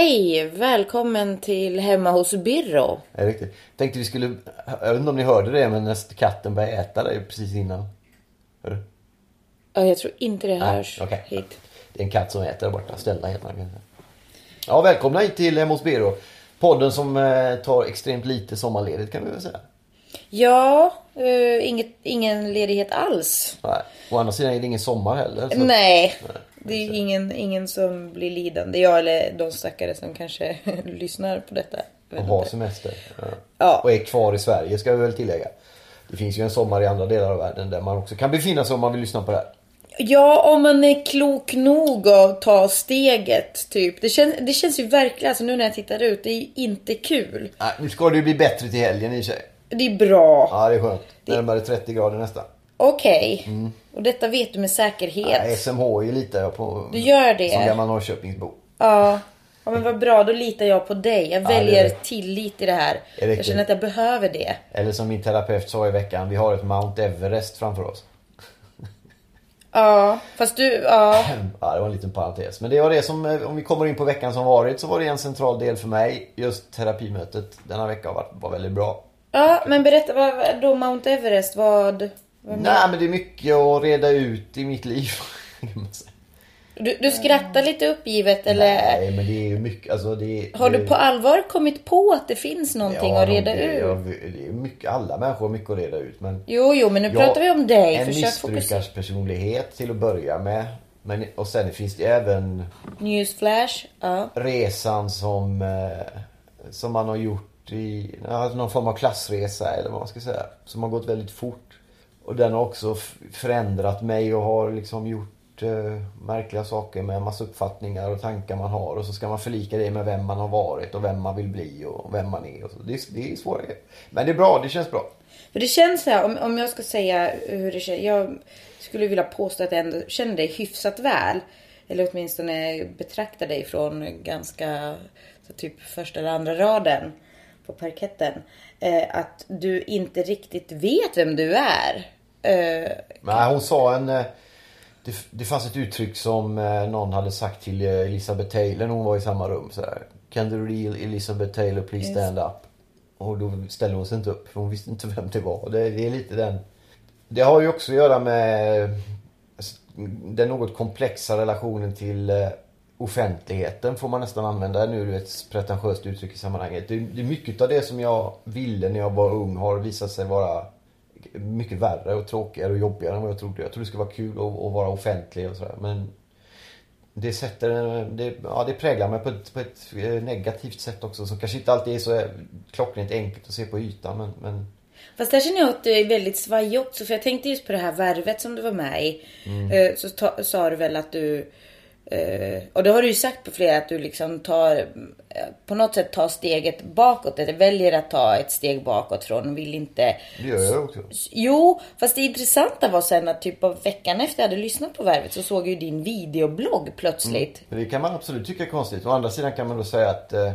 Hej! Välkommen till Hemma hos Birro. Ja, riktigt. Tänkte vi skulle, jag vet inte om ni hörde det men när katten började äta dig precis innan. Hörde du? Ja, jag tror inte det Nej, hörs okej. hit. Det är en katt som äter där borta. Stella heter kanske. Ja, välkomna hit till Hemma hos Biro. Podden som eh, tar extremt lite sommarledigt kan vi väl säga. Ja, eh, inget, ingen ledighet alls. Nej. Å andra sidan är det ingen sommar heller. Så... Nej, Nej, det är ingen, ingen som blir lidande. Jag eller de stackare som kanske lyssnar på detta. Och har semester. Ja. Ja. Och är kvar i Sverige ska vi väl tillägga. Det finns ju en sommar i andra delar av världen där man också kan befinna sig om man vill lyssna på det här. Ja, om man är klok nog att ta steget, typ. Det, kän, det känns ju verkligen, alltså nu när jag tittar ut, det är ju inte kul. Nej, nu ska det ju bli bättre till helgen i sig. Det är bra. Ja, det är skönt. Närmare 30 grader nästan. Okej. Och detta vet du med säkerhet. Nej, SMH litar jag på. Du gör det? Som gammal Norrköpingsbo. Ja. ja, men vad bra. Då litar jag på dig. Jag är väljer det. tillit i det här. Är det Jag känner att jag behöver det. Eller som min terapeut sa i veckan, vi har ett Mount Everest framför oss. Ja, fast du, ja. Ja, det var en liten parentes. Men det var det som, eh, om vi kommer in på veckan som varit, så var det en central del för mig. Just terapimötet denna vecka varit, var väldigt bra. Ja, men berätta, vad- då Mount Everest, vad... vad Nej, men det är mycket att reda ut i mitt liv. Du, du skrattar lite uppgivet eller? Nej, men det är mycket, alltså det Har det, du på allvar kommit på att det finns någonting Ja, att reda det, ut? ja, det är mycket, alla människor har mycket att reda ut. Men Jo, jo, men nu Ja, pratar vi om dig. En Försök fokusera. missbrukars personlighet till att börja med. Men, och sen finns det även Newsflash. Ja. resan som, eh, som man har gjort i ja, någon form av klassresa eller vad man ska säga. Som har gått väldigt fort. Och den har också förändrat mig och har liksom gjort eh, märkliga saker med en massa uppfattningar och tankar man har. Och så ska man förlika det med vem man har varit och vem man vill bli och vem man är. Och så. Det, är det är svårt. Men det är bra, det känns bra. För det känns så här, om, om jag ska säga hur det känns. Jag skulle vilja påstå att jag ändå känner dig hyfsat väl. Eller åtminstone betraktar dig från ganska så typ första eller andra raden på parketten. Eh, att du inte riktigt vet vem du är. Eh, Nej, hon sa en... eh, Det, det fanns ett uttryck som eh, någon hade sagt till eh, Elizabeth Taylor när hon var i samma rum. Så här, Can the real Elizabeth Taylor please stand up? Och då ställde hon sig inte upp för hon visste inte vem det var. Det, det är lite den... Det har ju också att göra med alltså, den något komplexa relationen till offentligheten får man nästan använda nu, ett pretentiöst uttryck i sammanhanget. Det, det är mycket av det som jag ville när jag var ung har visat sig vara mycket värre och tråkigare och jobbigare än vad jag trodde. Jag trodde det skulle vara kul att, vara offentlig och sådär. Men det sätter, det, ja, det präglar mig på ett, på ett eh, negativt sätt också. Som kanske inte alltid är så eh, klockrent enkelt att se på ytan. Men, men Fast där känner jag att du är väldigt svajig också. För jag tänkte just på det här värvet som du var med i. Eh, Så ta, sa du väl att du... eh, Och det har du ju sagt på flera att du liksom tar... eh, På något sätt tar steget bakåt. Eller väljer att ta ett steg bakåt från vill inte... det gör jag också. Jo, fast det intressanta var sen att typ av veckan efter jag hade lyssnat på värvet så såg jag ju din videoblogg plötsligt. Det kan man absolut tycka är konstigt. Å andra sidan kan man då säga att eh,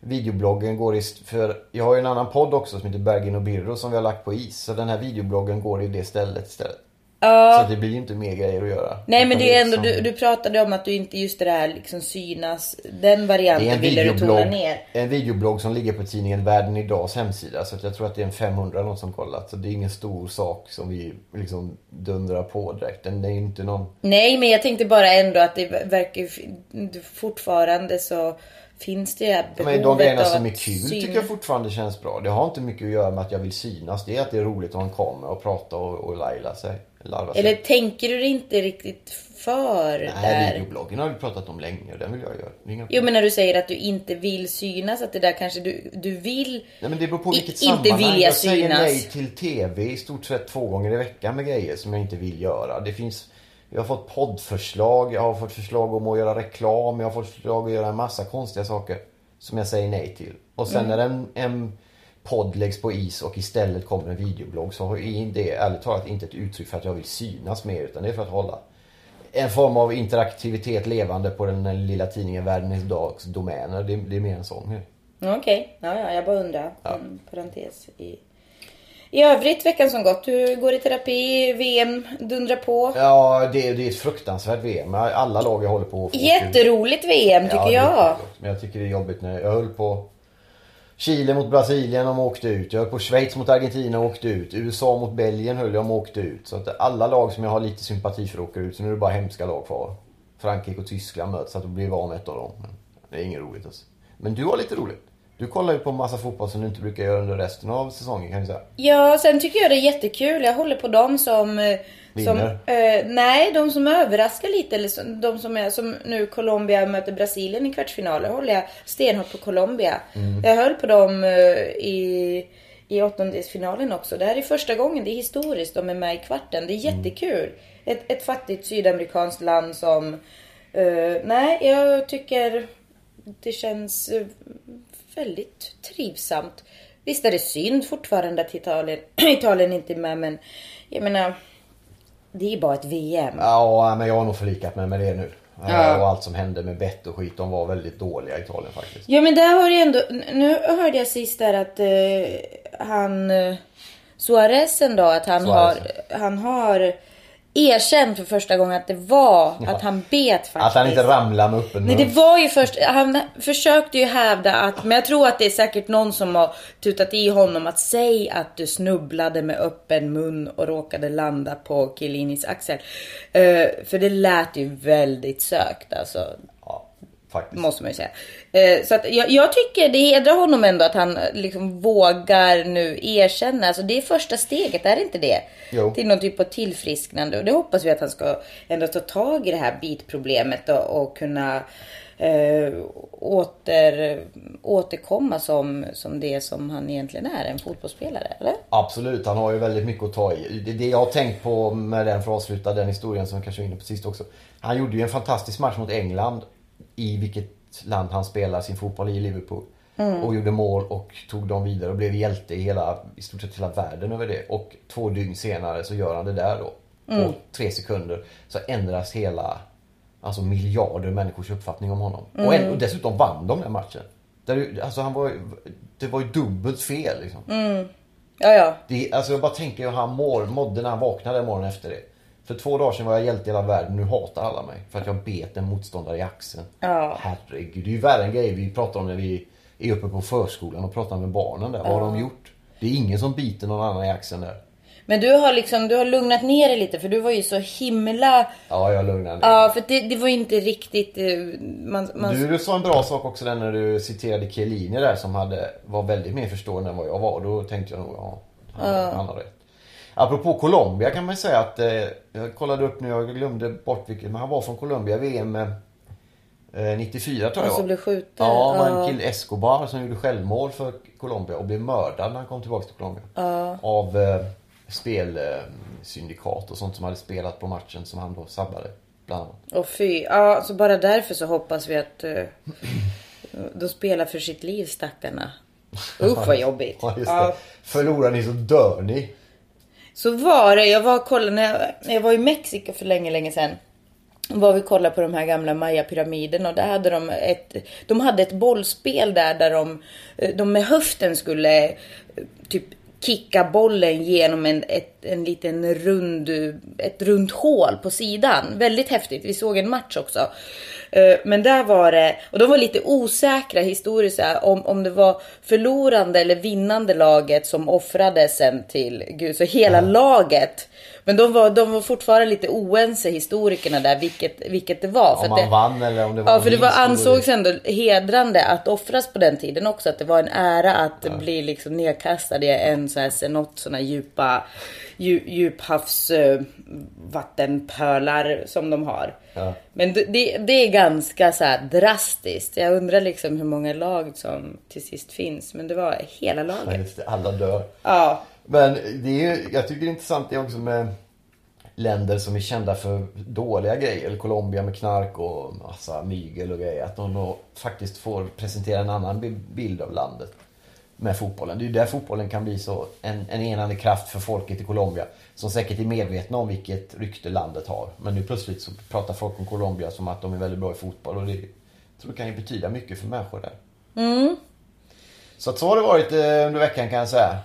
videobloggen går i... För jag har ju en annan podd också som heter Bergin och Birro som vi har lagt på is. Så den här videobloggen går i det stället istället. Så att det blir ju inte mer grejer att göra. Nej men det är ändå, som- du, du pratade om att du inte just det där liksom synas, den varianten ville du tona ner. en videoblogg som ligger på tidningen Världen Idags hemsida. Så att jag tror att det är en 500 eller något som kollat. Så det är ingen stor sak som vi liksom dundrar på direkt. Den är inte någon... Nej men jag tänkte bara ändå att det verkar fortfarande så finns det Men behovet de grejerna av som är att kul synas. tycker jag fortfarande känns bra. Det har inte mycket att göra med att jag vill synas. Det är att det är roligt att ha en kamera och prata och, och laila sig. Larva sig. Eller tänker du inte riktigt för Nej, där? videobloggen har vi pratat om länge och den vill jag göra. Det Jo men när du säger att du inte vill synas, att det där kanske du, du vill... Nej, men det beror på I- vilket inte sammanhang. vilja jag säger synas. nej till TV i stort sett två gånger i veckan med grejer som jag inte vill göra. Det finns, jag har fått poddförslag, jag har fått förslag om att göra reklam, jag har fått förslag att göra en massa konstiga saker som jag säger nej till. Och sen Mm. när en, en podd läggs på is och istället kommer en videoblogg så är det ärligt talat inte ett uttryck för att jag vill synas mer utan det är för att hålla en form av interaktivitet levande på den lilla tidningen Världen idags domäner. Det, det är mer en sån. Ja, Okej, ja, ja, jag bara undrar. En parentes i... I övrigt, veckan som gått. Du går i terapi, VM dundrar på. Ja, det, det är ett fruktansvärt VM. Alla lag jag håller på att få- Jätteroligt VM tycker Ja, jag. Men jag tycker det är jobbigt när jag höll på Chile mot Brasilien de åkte ut. Jag höll på Schweiz mot Argentina och åkte ut. USA mot Belgien höll jag om åkte ut. Så att alla lag som jag har lite sympati för åker ut. Så nu är det bara hemska lag kvar. Frankrike och Tyskland möts så att då blir vi av med ett av dem. Men det är inget roligt alltså. Men du har lite roligt. Du kollar ju på massa fotboll som du inte brukar göra under resten av säsongen kan jag säga. Ja, sen tycker jag det är jättekul. Jag håller på dem som... Eh, som eh, nej, de som överraskar lite. Eller som, de som är som nu Colombia möter Brasilien i kvartsfinaler. håller jag stenhårt på Colombia. Mm. Jag höll på dem eh, i, i åttondelsfinalen också. Det här är första gången. Det är historiskt. De är med i kvarten. Det är Mm. jättekul. Ett, ett fattigt sydamerikanskt land som... eh, nej, jag tycker det känns eh, väldigt trivsamt. Visst är det synd fortfarande att Italien, Italien inte är med men jag menar det är bara ett VM. Ja, men jag har nog förlikat mig med det nu. Ja. Och allt som hände med bett och skit. De var väldigt dåliga i Italien faktiskt. Ja men där har det ändå, nu hörde jag sist där att eh, han eh, Suarez ändå att han Suarez. har, han har erkänt för första gången att det var, Ja. att han bet faktiskt. Att han inte ramlade med öppen Nej det var ju först, han försökte ju hävda att, men jag tror att det är säkert någon som har tutat i honom att säga att du snubblade med öppen mun och råkade landa på Chiellinis axel. Eh, för det lät ju väldigt sökt alltså. Faktiskt. Måste man ju säga. Eh, så att jag, jag tycker det hedrar honom ändå att han liksom vågar nu erkänna. Alltså det är första steget, är det inte det? Jo. Till någon typ av tillfrisknande. Och det hoppas vi att han ska ändå ta tag i det här bitproblemet och, och kunna eh, åter, återkomma som, som det som han egentligen är, en fotbollsspelare. Eller? Absolut, han har ju väldigt mycket att ta i. Det, det jag har tänkt på med den, för att avsluta den historien som kanske var inne på sist också. Han gjorde ju en fantastisk match mot England. I vilket land han spelar sin fotboll i, Liverpool. Och gjorde mål och tog dem vidare och blev hjälte i hela, i stort sett hela världen över det. Och två dygn senare så gör han det där då. På tre sekunder så ändras hela, alltså miljarder människors uppfattning om honom. Och, en, och dessutom vann de den matchen. Där, alltså han var, det var ju dubbelt fel liksom. Ja, ja. Det, alltså jag bara tänker hur han mår, mådde när han vaknade morgonen efter det. För två dagar sedan var jag hjälte i hela världen, nu hatar alla mig. För att jag bet en motståndare i axeln. Ja. Herregud, det är ju värre än grejer vi pratar om när vi är uppe på förskolan och pratar med barnen där. Vad har de gjort? Det är ingen som biter någon annan i axeln där. Men du har liksom, du har lugnat ner dig lite för du var ju så himla... Ja, jag lugnar ner. Ja, för det, det var ju inte riktigt... eh, Man, man, Du, du sa en bra sak också där när du citerade Chiellini där som hade, var väldigt mer förstående än vad jag var. Då tänkte jag nog, ja, han, han har rätt. Apropå Colombia kan man säga att, eh, jag kollade upp nu, jag glömde bort vilket, men han var från Colombia, VM eh, 94 tror jag Och så var. blev skjuten. Ja, det var en kille, Escobar, som gjorde självmål för Colombia och blev mördad när han kom tillbaka till Colombia. Av eh, spelsyndikat och sånt som hade spelat på matchen som han då sabbade. Bland annat. Och fy. Ja, så bara därför så hoppas vi att uh, de spelar för sitt liv stackarna. Usch vad jobbigt. Ja, just Ja. Förlorar ni så dör ni. Så var det. Jag var kollade när jag, när jag var i Mexiko för länge, länge sedan. Var vi kollade på de här gamla mayapyramiderna. och där hade de ett, de hade ett bollspel där, där de, de med höften skulle typ kicka bollen genom en, ett, en liten rund, ett runt hål på sidan. Väldigt häftigt. Vi såg en match också. Eh, Men där var det, och de var lite osäkra historiskt om, om det var förlorande eller vinnande laget som offrade sen till Gud. Så hela laget Men de var, de var fortfarande lite oense historikerna där vilket, vilket det var. Om att man det, vann eller om det var Ja för det var, ansågs ändå hedrande att offras på den tiden också. Att det var en ära att bli liksom nedkastad i en sån här senott, såna här djupa dju, djuphavs eh, som de har. Ja. Men det, det, det är ganska så drastiskt. Jag undrar liksom hur många lag som till sist finns. Men det var hela Ja, laget. det, alla dör. Ja. Men det är ju, jag tycker det är intressant det också med länder som är kända för dåliga grejer. Colombia med knark och massa mygel och grejer. Att de då faktiskt får presentera en annan bi- bild av landet med fotbollen. Det är ju där fotbollen kan bli så en, en enande kraft för folket i Colombia. Som säkert är medvetna om vilket rykte landet har. Men nu plötsligt så pratar folk om Colombia som att de är väldigt bra i fotboll. Och det jag tror det kan ju betyda mycket för människor där. Så att så har det varit eh, under veckan kan jag säga.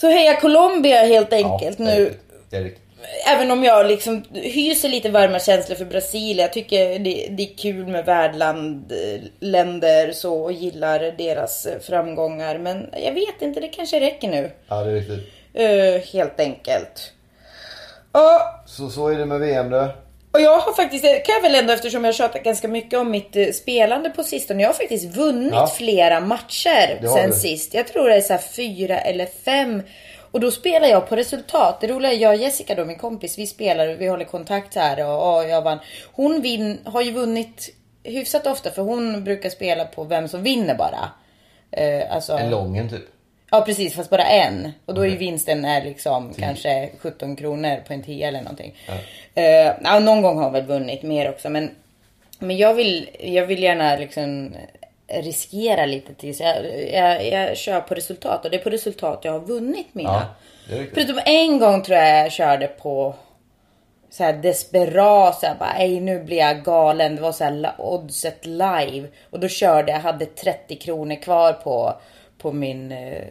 Så heja Colombia helt enkelt det är nu. Det är riktigt. Även om jag liksom hyser lite varma känslor för Brasilien. Jag tycker det, det är kul med värdländer så och gillar deras eh, framgångar. Men jag vet inte, det kanske räcker nu. Ja, det är riktigt. Eh, helt enkelt. Ja, Så, så är det med VM då. Och jag har faktiskt, det kan jag väl ändå eftersom jag har tjatat ganska mycket om mitt eh, spelande på sistone. Jag har faktiskt vunnit Ja. flera matcher sen du. sist. Jag tror det är så fyra eller fem. Och då spelar jag på resultat. Det roliga är jag och Jessica då, min kompis, vi spelar och vi håller kontakt här och, och jag vann. Hon vin, har ju vunnit hyfsat ofta för hon brukar spela på vem som vinner bara. Eh, alltså, En lången typ. Ja precis, fast bara en. Och då är ju vinsten är liksom kanske 17 kronor på en 10 eller någonting. Ja, någon gång har hon väl vunnit mer också. Men, men jag, vill, jag vill gärna liksom riskera lite till. Så jag, jag, jag kör på resultat och det är på resultat jag har vunnit mina. Ja. Förutom en gång tror jag jag körde på så här desperat, så här, bara, "Ej, nu blir jag galen. Det var så här oddset live. Och då körde jag, hade 30 kronor kvar på, på min eh,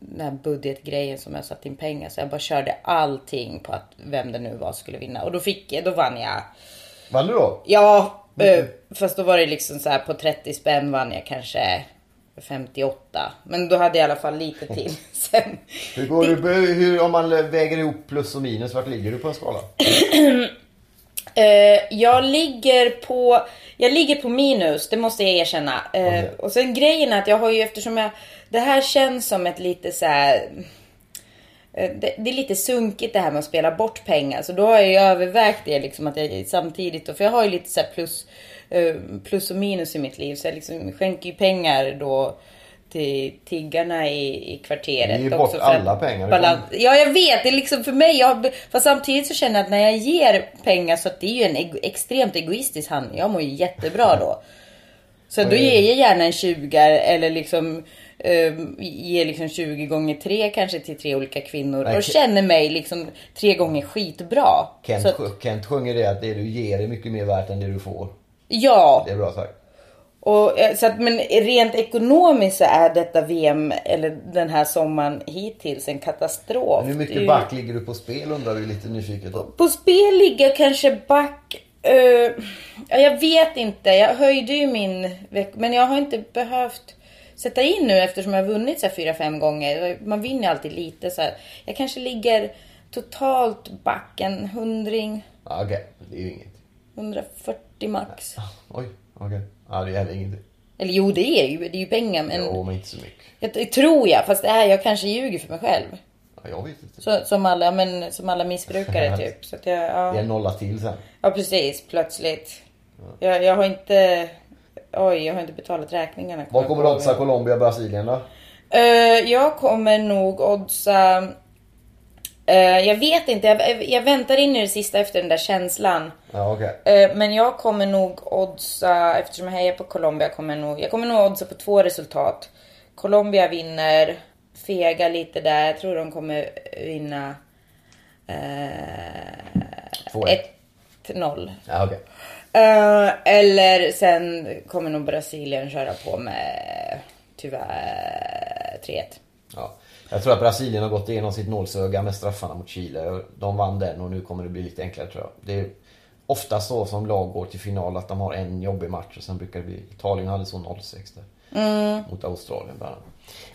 den här budgetgrejen som jag satt in pengar. Så jag bara körde allting på att vem det nu var skulle vinna. Och då fick då vann jag. Vann du då? Ja, eh, fast då var det liksom så här på 30 spänn vann jag kanske 58. Men då hade jag i alla fall lite till sen. Hur går du, hur, om man väger ihop plus och minus, vart ligger du på en skala? Eh, jag ligger på Jag ligger på minus, det måste jag erkänna. Eh, Okej. Och sen grejen är att jag har ju eftersom jag Det här känns som ett lite så här. eh, det, det är lite sunkigt det här med att spela bort pengar. Så då har jag ju övervägt det liksom att jag samtidigt. då- För jag har ju lite så här plus, eh, plus och minus i mitt liv. Så jag liksom skänker ju pengar då till tiggarna i, i kvarteret. Ju bort alla pengar. Balans, ja jag vet, det är liksom för mig. Jag, fast samtidigt så känner jag att när jag ger pengar så att det är ju en ego, extremt egoistisk handling. Jag mår ju jättebra då. Så då ger jag gärna en 20 eller liksom um, ger liksom 20 gånger 3 kanske till tre olika kvinnor. Nej, och känner mig liksom tre gånger skitbra. Kent, Så att, Kent sjunger det att det du ger är mycket mer värt än det du får. ja. Det är bra sagt. Och, eh, så att, men rent ekonomiskt så är detta VM, eller den här sommaren hittills en katastrof. Men hur mycket ju- back ligger du på spel undrar vi lite nyfiket då. På spel ligger kanske back... ja, jag vet inte. Jag höjde ju min... Men jag har inte behövt sätta in nu eftersom jag har vunnit så fyra, fem gånger. Man vinner ju alltid lite så här. Jag kanske ligger totalt back en hundring, Okej, det är ju inget. 140 max. Oj, okej. Ja, det är heller ingenting. Eller jo, det är ju, det är ju pengar men... Jo, men inte så mycket. Jag, det tror jag, fast det är, jag kanske ljuger för mig själv. Ja, jag vet inte. Så, som, alla, men, som alla missbrukare typ. Så att jag, ja. Det är nolla till sen. Ja precis, plötsligt. Jag, jag har inte... Oj, jag har inte betalat räkningarna. Vad kommer du oddsa Colombia Brasilien då? Eh, jag kommer nog oddsa... eh, jag vet inte, jag, jag väntar in i det sista efter den där känslan. Ja, okej. Eh, men jag kommer nog oddsa, eftersom jag hejar på Colombia, kommer nog, jag kommer nog oddsa på två resultat. Colombia vinner, fega lite där, jag tror de kommer vinna eh, 2-1. 1-0. Ja, okej. Eh, eller sen kommer nog Brasilien köra på med tyvärr 3-1. Ja. Jag tror att Brasilien har gått igenom sitt nålsöga med straffarna mot Chile. De vann den och nu kommer det bli lite enklare tror jag. Det är ofta så som lag går till final att de har en jobbig match och sen brukar det bli... Italien hade så 0-6 där. Mot Australien bland annat.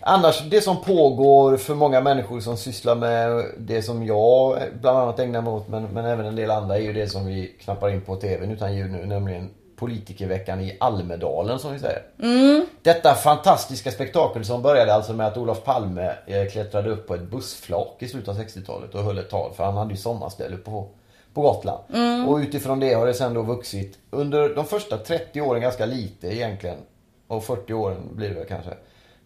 Annars, det som pågår för många människor som sysslar med det som jag bland annat ägnar mig åt, men, men även en del andra, är ju det som vi knappar in på TVn utan ljud nu, nämligen politikerveckan i Almedalen som vi säger. Detta fantastiska spektakel som började alltså med att Olof Palme eh, klättrade upp på ett bussflak i slutet av 60-talet och höll ett tal för han hade ju sommarställe på, på Gotland. Och utifrån det har det sen då vuxit under de första 30 åren ganska lite egentligen. Och 40 åren blir det väl kanske.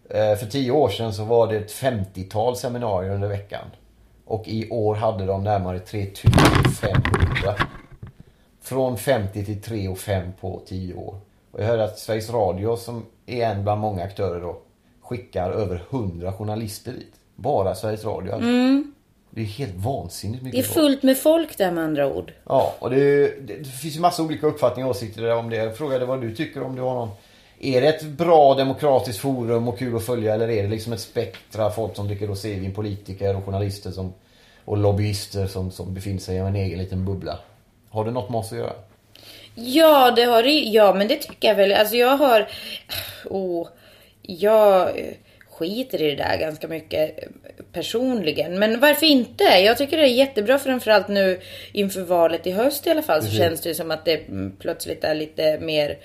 Eh, För 10 år sedan så var det ett 50-tal seminarier under veckan. Och i år hade de närmare 3500. Från 50 till 3 och 5 på 10 år. Och jag hörde att Sveriges Radio som är en bland många aktörer då skickar över 100 journalister dit. Bara Sveriges Radio. alltså. Det är helt vansinnigt Det mycket är folk. fullt med folk där med andra ord. Ja, och det, det, det finns ju massa olika uppfattningar och åsikter om det. Jag frågade vad du tycker om det var någon... Är det ett bra demokratiskt forum och kul att följa eller är det liksom ett spektra folk som dricker rosévin, politiker och journalister som, och lobbyister som, som befinner sig i en egen liten bubbla? Har det något med oss att göra? Ja, det har det Ja, men det tycker jag väl. Alltså jag har... Oh, jag eh, skiter i det där ganska mycket eh, personligen. Men varför inte? Jag tycker det är jättebra framförallt nu inför valet i höst i alla fall. Så Precis. känns det som att det mm, plötsligt är lite mer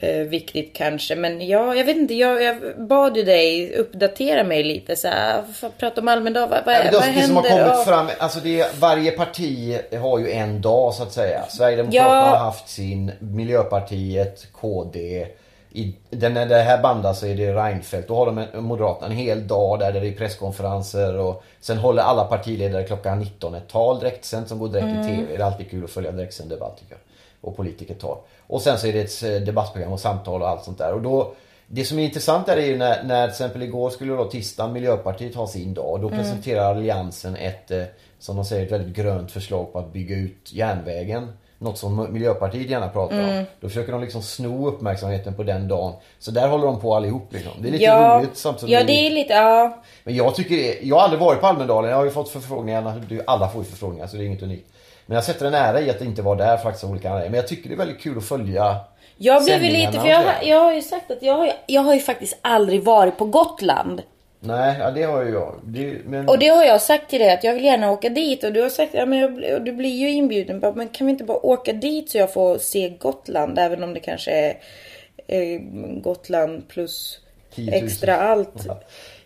eh, viktigt kanske. Men ja, jag vet inte. Jag, jag bad ju dig uppdatera mig lite. Så här, f- prata om Almedal. Vad, vad, Ja, vad det, det händer? som har kommit Ja. fram, alltså det, varje parti har ju en dag så att säga. Sverigedemokraterna Ja. har haft sin, Miljöpartiet, KD. I, den, när det här bandas så är det Reinfeldt. Då har de en, Moderaterna en hel dag där det är presskonferenser och sen håller alla partiledare klockan 19 ett tal direktsänt som går direkt Mm. i TV. Det är alltid kul att följa direktsänd debatt tycker jag. Och politikertal. Och sen så är det ett eh, debattprogram och samtal och allt sånt där. Och då, det som är intressant där är ju när, när till exempel igår skulle då tisdagen Miljöpartiet ha sin dag. Då Mm. presenterar Alliansen ett, eh, som de säger, ett väldigt grönt förslag på att bygga ut järnvägen. Något som Miljöpartiet gärna pratar Mm. om. Då försöker de liksom sno uppmärksamheten på den dagen. Så där håller de på allihop liksom. Det är lite ja, roligt samtidigt Ja, det är lite... Ja. men jag tycker jag har aldrig varit på Almedalen. Jag har ju fått förfrågningar. Alla får ju förfrågningar så det är inget unikt. Men jag sätter en ära i att inte vara där faktiskt av olika anledningar. Men jag tycker det är väldigt kul att följa Jag blev ju lite, för jag, har- jag har ju sagt att jag har, ju- jag har ju faktiskt aldrig varit på Gotland. Nej, ja, det har ju jag. Det, men... Och det har jag sagt till dig att jag vill gärna åka dit och du har sagt ja, men jag, och du blir ju inbjuden. Bara, Men kan vi inte bara åka dit så jag får se Gotland även om det kanske är eh, Gotland plus 10 000. extra allt.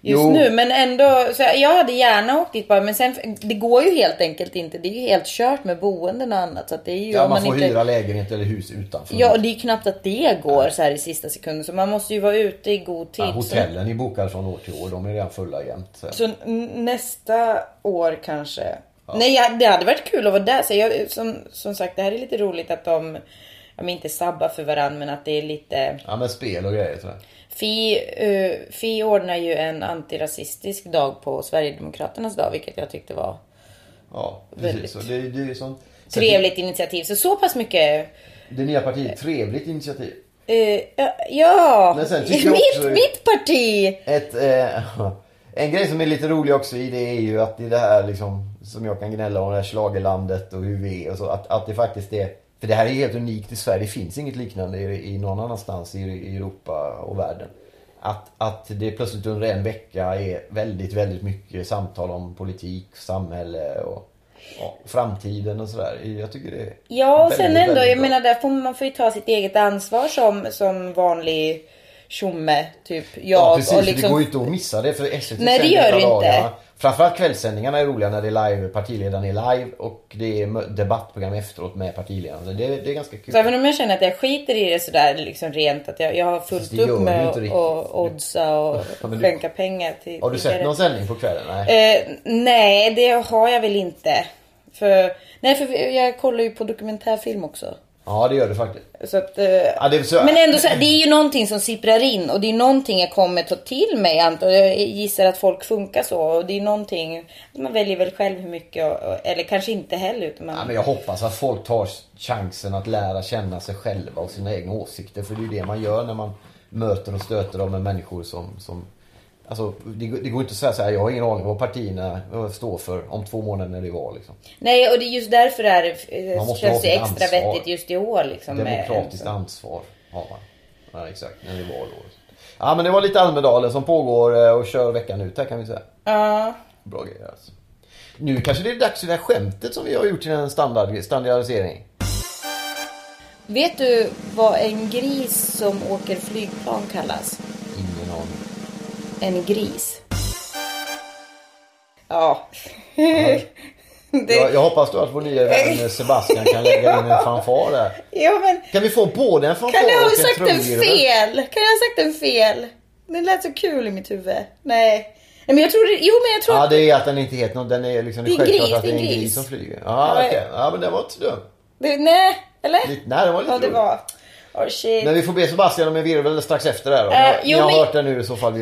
Just Jo. nu. Men ändå, så jag hade gärna åkt dit bara men sen det går ju helt enkelt inte. Det är ju helt kört med boenden och annat så det är ju ja, om man får inte... hyra lägenhet eller hus utanför. Ja, och det är ju knappt att det går så här i sista sekunden. Så man måste ju vara ute i god tid. Ja, så, hotellen är bokade från år till år. De är redan fulla jämt. Så. så nästa år kanske. Nej, ja, det hade varit kul att vara där. Så jag, som, som sagt, det här är lite roligt att de, ja, men inte sabbar för varandra, men att det är lite... Ja, men spel och grejer sådär. Fi, uh, Fi ordnar ju en antirasistisk dag på Sverigedemokraternas dag, vilket jag tyckte var Ja, Väldigt. precis. Och det, det är sånt. Så trevligt initiativ. Så så pass mycket... Det, det nya partiet, trevligt initiativ. eh, ja, ja, mitt, också- mitt parti! Ett, eh, en grej som är lite rolig också i det är ju att i det här liksom, som jag kan gnälla om, det här schlagerlandet och hur vi är och så, att, att det faktiskt är, för det här är helt unikt i Sverige, det finns inget liknande i, i någon annanstans i, i Europa och världen. Att, att det plötsligt under en vecka är väldigt, väldigt mycket samtal om politik, samhälle och ja, framtiden och sådär. Jag tycker det är Ja, och sen väldigt, ändå, väldigt jag bra. menar där får man får ju ta sitt eget ansvar som, som vanlig tjomme, typ jag. Ja precis, och liksom, det går ju inte att missa det för SVT Nej, det gör det inte. Framförallt kvällssändningarna är roliga när det är live, partiledaren är live och det är debattprogram efteråt med partiledaren. Det, det är ganska kul. Så även om jag känner att jag skiter i det sådär liksom rent, att jag, jag har fullt upp med att och oddsa och du- skänka pengar till Har du sett någon sändning på kvällen? Nej. Eh, nej, det har jag väl inte. För, nej, för jag kollar ju på dokumentärfilm också. Ja det gör du faktiskt. Så att, eh, Ja, det så... Men ändå så, här, det är ju någonting som sipprar in och det är någonting jag kommer ta till mig jag. Gissar att folk funkar så och det är någonting, man väljer väl själv hur mycket och, eller kanske inte heller utan man, Ja, men jag hoppas att folk tar chansen att lära känna sig själva och sina egna åsikter. För det är ju det man gör när man möter och stöter dem med människor som... som alltså, det, går- det går inte att säga så här, jag har ingen aning vad partierna står för om två månader när det är val. Liksom. Nej och det är just därför det här, eh, känns det extra ansvar. vettigt just i år liksom. med- Demokratiskt ansvar har man. Ja exakt, när det är valår. Ja men det var lite Almedalen som pågår eh, och kör veckan ut här kan vi säga. Ja. Bra grejer alltså. Nu kanske det är dags för det här skämtet som vi har gjort till en standard, standardisering. Vet du vad en gris som åker flygplan kallas? En gris. Ja. det... Jag, jag hoppas då att vår nya vän Sebastian kan lägga in en fanfar där. Ja men Kan vi få både en fanfar kan jag ha och en sagt en fel? Kan jag ha sagt en fel? Det lät så kul i mitt huvud. Nej. Nej men jag tror det, jo men jag tror Ja det är att den inte heter något, den är liksom Det är självklart gris, att det är en gris. gris. som flyger. Ja Ja, okej, ja men det var inte så dumt. det, nej, eller? Lite- Nej det var lite Ja det roligt. var. Oh shit. Men vi får be Sebastian om en virvel strax efter det här då. Ni har- jo, Ni har men- hört den nu i så fall.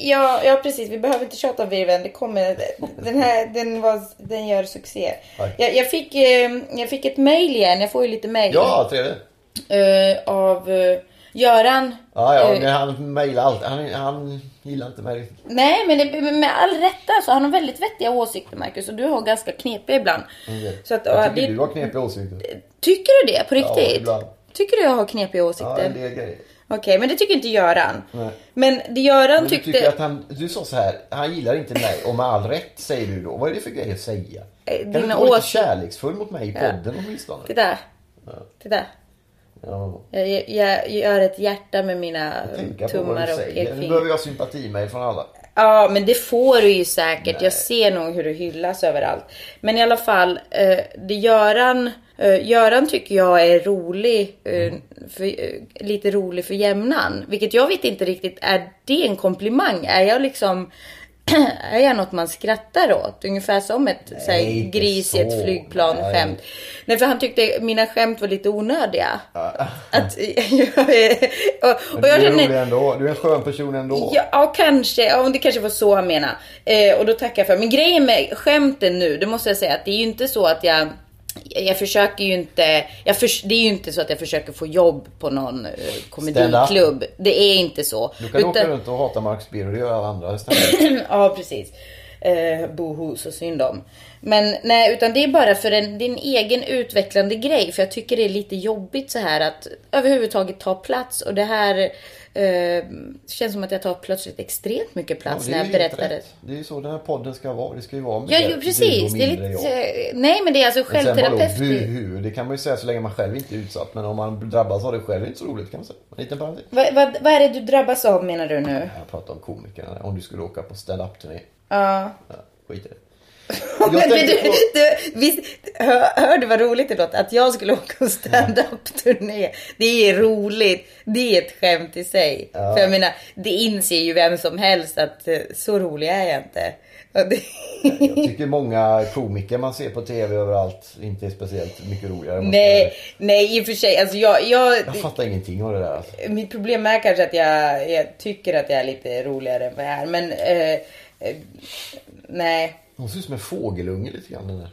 Ja, ja precis, vi behöver inte tjata om virveln. Det kommer, den här den, var, den gör succé. Jag, jag, fick, eh, jag fick ett mail igen, jag får ju lite mail. Ja, trevligt. eh, av eh, Göran. Ja, ja, men han mejlar allt. Han, han gillar inte mig riktigt. Nej, men det, med all rätta så han har väldigt vettiga åsikter Marcus och du har ganska knepiga ibland. Så att, ja, Jag tycker det, du har knepiga åsikter. Tycker du det på Ja, riktigt? ibland. Tycker du jag har knepiga Ja, åsikter? en del grejer. Okej, men det tycker inte Göran. Nej. Men det Göran Men du tyckte... tycker att han, du sa så här, han gillar inte mig och med all rätt säger du då. Vad är det för grej att säga? Eh, Kan du dina inte vara lite ås- kärleksfull mot mig i podden åtminstone? Titta. Titta. Ja, Jag, jag, gör ett hjärta med mina tummar och säger. Nu pekfingrar. behöver jag sympatimail från alla. Ja, men det får du ju säkert. Jag ser nog hur du hyllas överallt. Men i alla fall, eh, det Göran, eh, Göran tycker jag är rolig, eh, för, eh, lite rolig för jämnan. Vilket jag vet inte riktigt, är det en komplimang? Är jag liksom, är jag något man skrattar åt? Ungefär som ett så här, inte gris i ett flygplan Nej. skämt. Nej, för han tyckte mina skämt var lite onödiga. Att, är, och, och du jag är känner, rolig ändå. Du är en skön person ändå. Ja, ja kanske. Ja, det kanske var så han menade. Eh, och då tackar jag för. Men grejen med skämten nu, det måste jag säga att det är ju inte så att jag jag försöker ju inte, förs- det är ju inte så att jag försöker få jobb på någon eh, komediklubb. Det är inte så. Du kan åka runt och hata Marcus Birro, det gör alla andra istället. ja, precis. Eh, boho, så synd om. Men nej, utan det är bara för en, en egen utvecklande grej. För jag tycker det är lite jobbigt så här att överhuvudtaget ta plats. Och det här eh, känns som att jag tar plötsligt extremt mycket Ja, plats det när är jag ju berättar det. Det är ju så den här podden ska vara. Det ska ju vara Ja, mer jo, du precis. Det är lite, jag. nej, men det är alltså Men sen vadå, självterapeut. buhu, det kan man ju säga så länge man själv inte är utsatt. Men om man drabbas av det själv är det inte så roligt kan man säga. En liten parentes. Vad, vad, vad är det du drabbas av menar du nu? Jag pratar om komikerna. Om du skulle åka på stand-up-turné. Ja. Ja, skit i det. Men du, du, visst, hör, hör du vad roligt det låter? Att jag skulle åka och stand-up-turné. Det är roligt. Det är ett skämt i sig. Ja. För jag menar, det inser ju vem som helst att eh, så rolig är jag inte. Det... Jag tycker många komiker man ser på TV överallt inte är speciellt mycket roligare. Nej, nej i och för sig. Alltså jag, jag, Jag fattar ingenting av det där. Alltså. Mitt problem är kanske att jag, jag tycker att jag är lite roligare än vad jag är. Men eh, eh, nej. Hon ser ut som en fågelunge lite grann den där.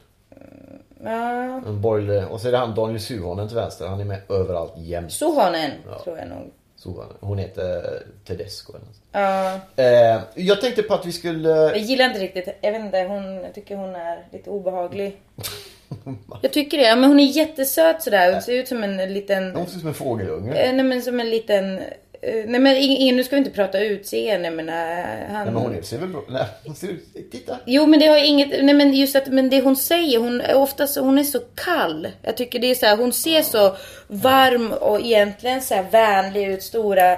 Ja, En borgerlig... Och så är det han Daniel Suhonen till vänster. Han är med överallt jämt. Suhonen tror jag nog. Suhonen. Hon heter Tedesco eller något. Ja, eh, Jag tänkte på att vi skulle... jag gillar inte riktigt. Jag vet inte, hon, jag tycker hon är lite obehaglig. Jag tycker det. Ja, men hon är jättesöt sådär. Hon ser ut som en liten... Hon ser ut som en fågelunge. Eh, nej men som en liten... eh, nej men ingen, nu ska vi inte prata utseende men eh, han... Nej men hon ser väl bra... Nej, hon ser ut... Titta! Jo men det har inget, nej men just att, men det hon säger, hon är oftast, hon är så kall. Jag tycker det är så här, hon ser så varm och egentligen så här vänlig ut, stora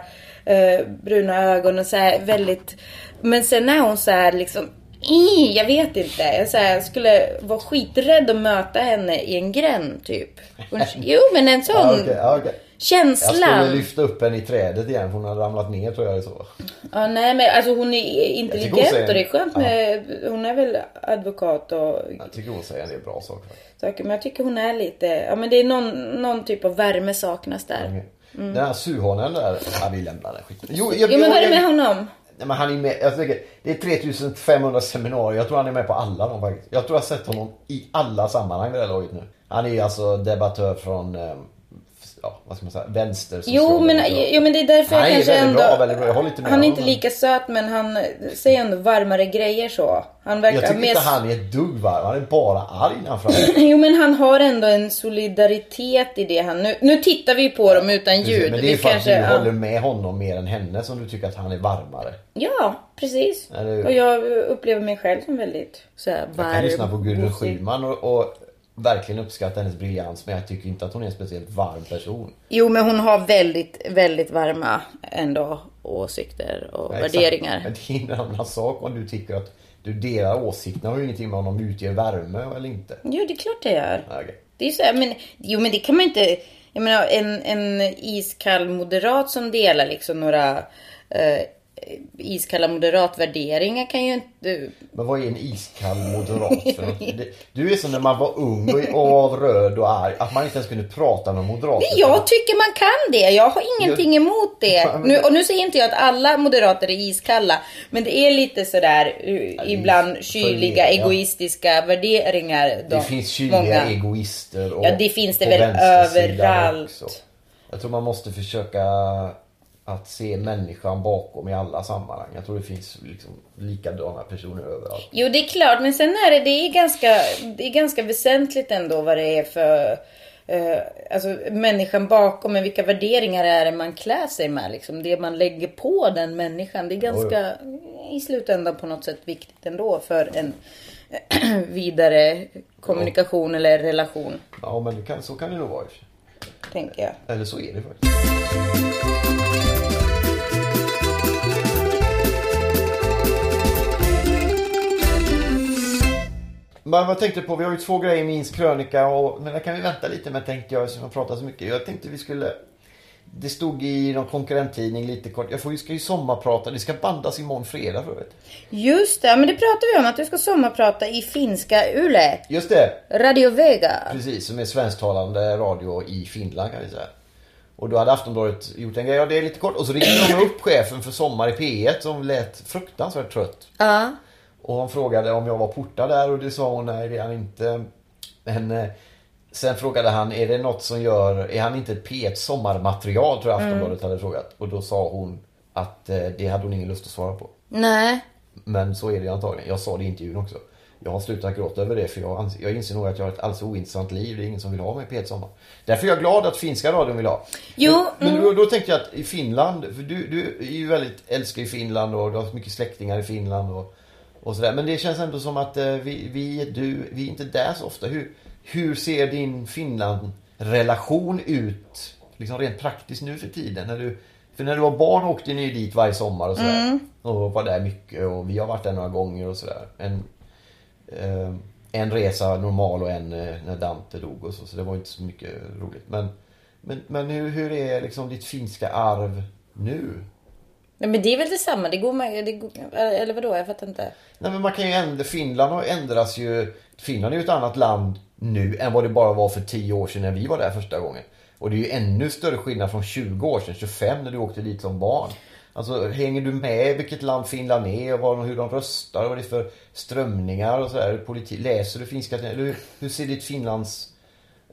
eh, bruna ögon och så här väldigt, men sen är hon så här liksom, "Ih, jag vet inte. Jag, så här, skulle vara skiträdd att möta henne i en gränd typ. Hon, jo men en sån Ja, okej, ja, okej. Jag skulle lyfta upp henne i trädet igen för hon hade ramlat ner tror jag så. Ja, nej men alltså hon är hon intelligent säger- och det är skönt Ja. med, hon är väl advokat och Jag tycker hon säger en del bra saker saker. Men jag tycker hon är lite, ja men det är någon, någon typ av värme saknas där. Okej. Den här Suhonen där, ja vi lämnar den skiten. Jo, jag, Mm. Jo men vad är det med honom? Nej, men han är med, jag tycker, det är 3500 seminarier. Jag tror han är med på alla dem faktiskt. Jag tror jag har sett honom i alla sammanhang det här laget nu. Han är alltså debattör från eh, ja, vad ska man säga, vänster Jo men, jo men det är därför Han jag kanske ändå... bra, väldigt bra. Jag håller inte med han är inte lika söt men han säger ändå varmare grejer så. Han verkar Jag tycker mer... inte han är ett dugg varm. Han är bara arg när han. Jo men han har ändå en solidaritet i det han... Nu, nu tittar vi på dem utan ljud. Men det är för att kanske- du håller med honom mer än henne som du tycker att han är varmare. Ja, precis. Eller? Och jag upplever mig själv som väldigt så här, Jag varm. kan lyssna på Gudrun. Schyman och, och verkligen uppskatta hennes briljans men jag tycker inte att hon är en speciellt varm person. Jo men hon har väldigt, väldigt varma ändå åsikter och Ja, värderingar. Men det är en annan sak om du tycker att du delar åsikterna har ju ingenting med om de utger värme eller inte. Jo det är klart det gör. Ja, okej. Det är så här, men, jo men det kan man inte. Jag menar en, en iskall moderat som delar liksom några eh, iskalla moderatvärderingar kan ju inte... Men vad är en iskall moderat för något? Det- Du är som när man var ung och, var röd och arg. Att man inte ens kunde prata med moderater. Jag tycker man kan det. Jag har ingenting emot det. Nu, det- och nu säger inte jag att alla moderater är iskalla. Men det är lite sådär det är ibland kyliga, egoistiska värderingar. Det de- finns kyliga många. egoister och Ja, det finns det väl överallt. också. Jag tror man måste försöka att se människan bakom i alla sammanhang. Jag tror det finns liksom likadana personer överallt. Jo, det är klart. Men sen är det, det är ganska, det är ganska väsentligt ändå vad det är för eh, alltså människan bakom. Men vilka värderingar är det man klär sig med? Liksom. Det man lägger på den människan. Det är ganska i slutändan på något sätt viktigt ändå för en vidare kommunikation eller relation. Ja, men det kan, så kan det nog vara. i. Tänker jag. Eller så är det faktiskt. Men vad tänkte på, vi har ju två grejer i Mins krönika och, men där kan vi vänta lite med tänkte jag som jag pratar så mycket. Jag tänkte vi skulle det stod i någon konkurrenttidning lite kort. Jag får ju, ska ju sommarprata. Det ska bandas imorgon fredag för vet. Just det, men det pratade vi om att du ska sommarprata i finska Yle. Just det! Radio Vega. Precis, som är svensktalande radio i Finland kan vi säga. Och då hade Aftonbladet gjort en grej. Ja, det är lite kort. Och så ringde de upp chefen för Sommar i P1 som lät fruktansvärt trött. Ja. Och hon frågade om jag var portad där och det sa hon nej det är han inte. Men eh, sen frågade han är det något som gör, är han inte ett P1 sommarmaterial tror jag Aftonbladet hade frågat. Och då sa hon att eh, det hade hon ingen lust att svara på. Nej. Men så är det antagligen. Jag sa det i intervjun också. Jag har slutat gråta över det för jag, ans- jag inser nog att jag har ett alldeles ointressant liv. Det är ingen som vill ha mig i P1 Sommar. Därför är jag glad att finska radion vill ha. Jo, Men, men då, då tänkte jag att i Finland, för du, du är ju väldigt, älskar ju Finland och du har mycket släktingar i Finland och, och sådär. Men det känns ändå som att eh, vi, vi, du, vi är inte där så ofta. Hur, hur ser din Finland-relation ut, liksom rent praktiskt nu för tiden? När du, för när du var barn åkte ni dit varje sommar och sådär. Och var där mycket och vi har varit där några gånger och sådär. En, eh, en resa normal och en eh, när Dante dog och så. Så det var inte så mycket roligt. Men, men, men hur, hur är liksom ditt finska arv nu? Nej, men det är väl detsamma. Det går med, det går, eller vadå? Jag fattar inte. Nej men man kan ju ändra, Finland har ändras ju. Finland är ju ett annat land nu än vad det bara var för 10 år sedan när vi var där första gången. Och det är ju ännu större skillnad från 20 år sedan, 25 när du åkte dit som barn. Alltså hänger du med vilket land Finland är och vad, hur de röstar och vad det är för strömningar och sådär? Politi- läser du finska? Eller hur, hur ser ditt Finlands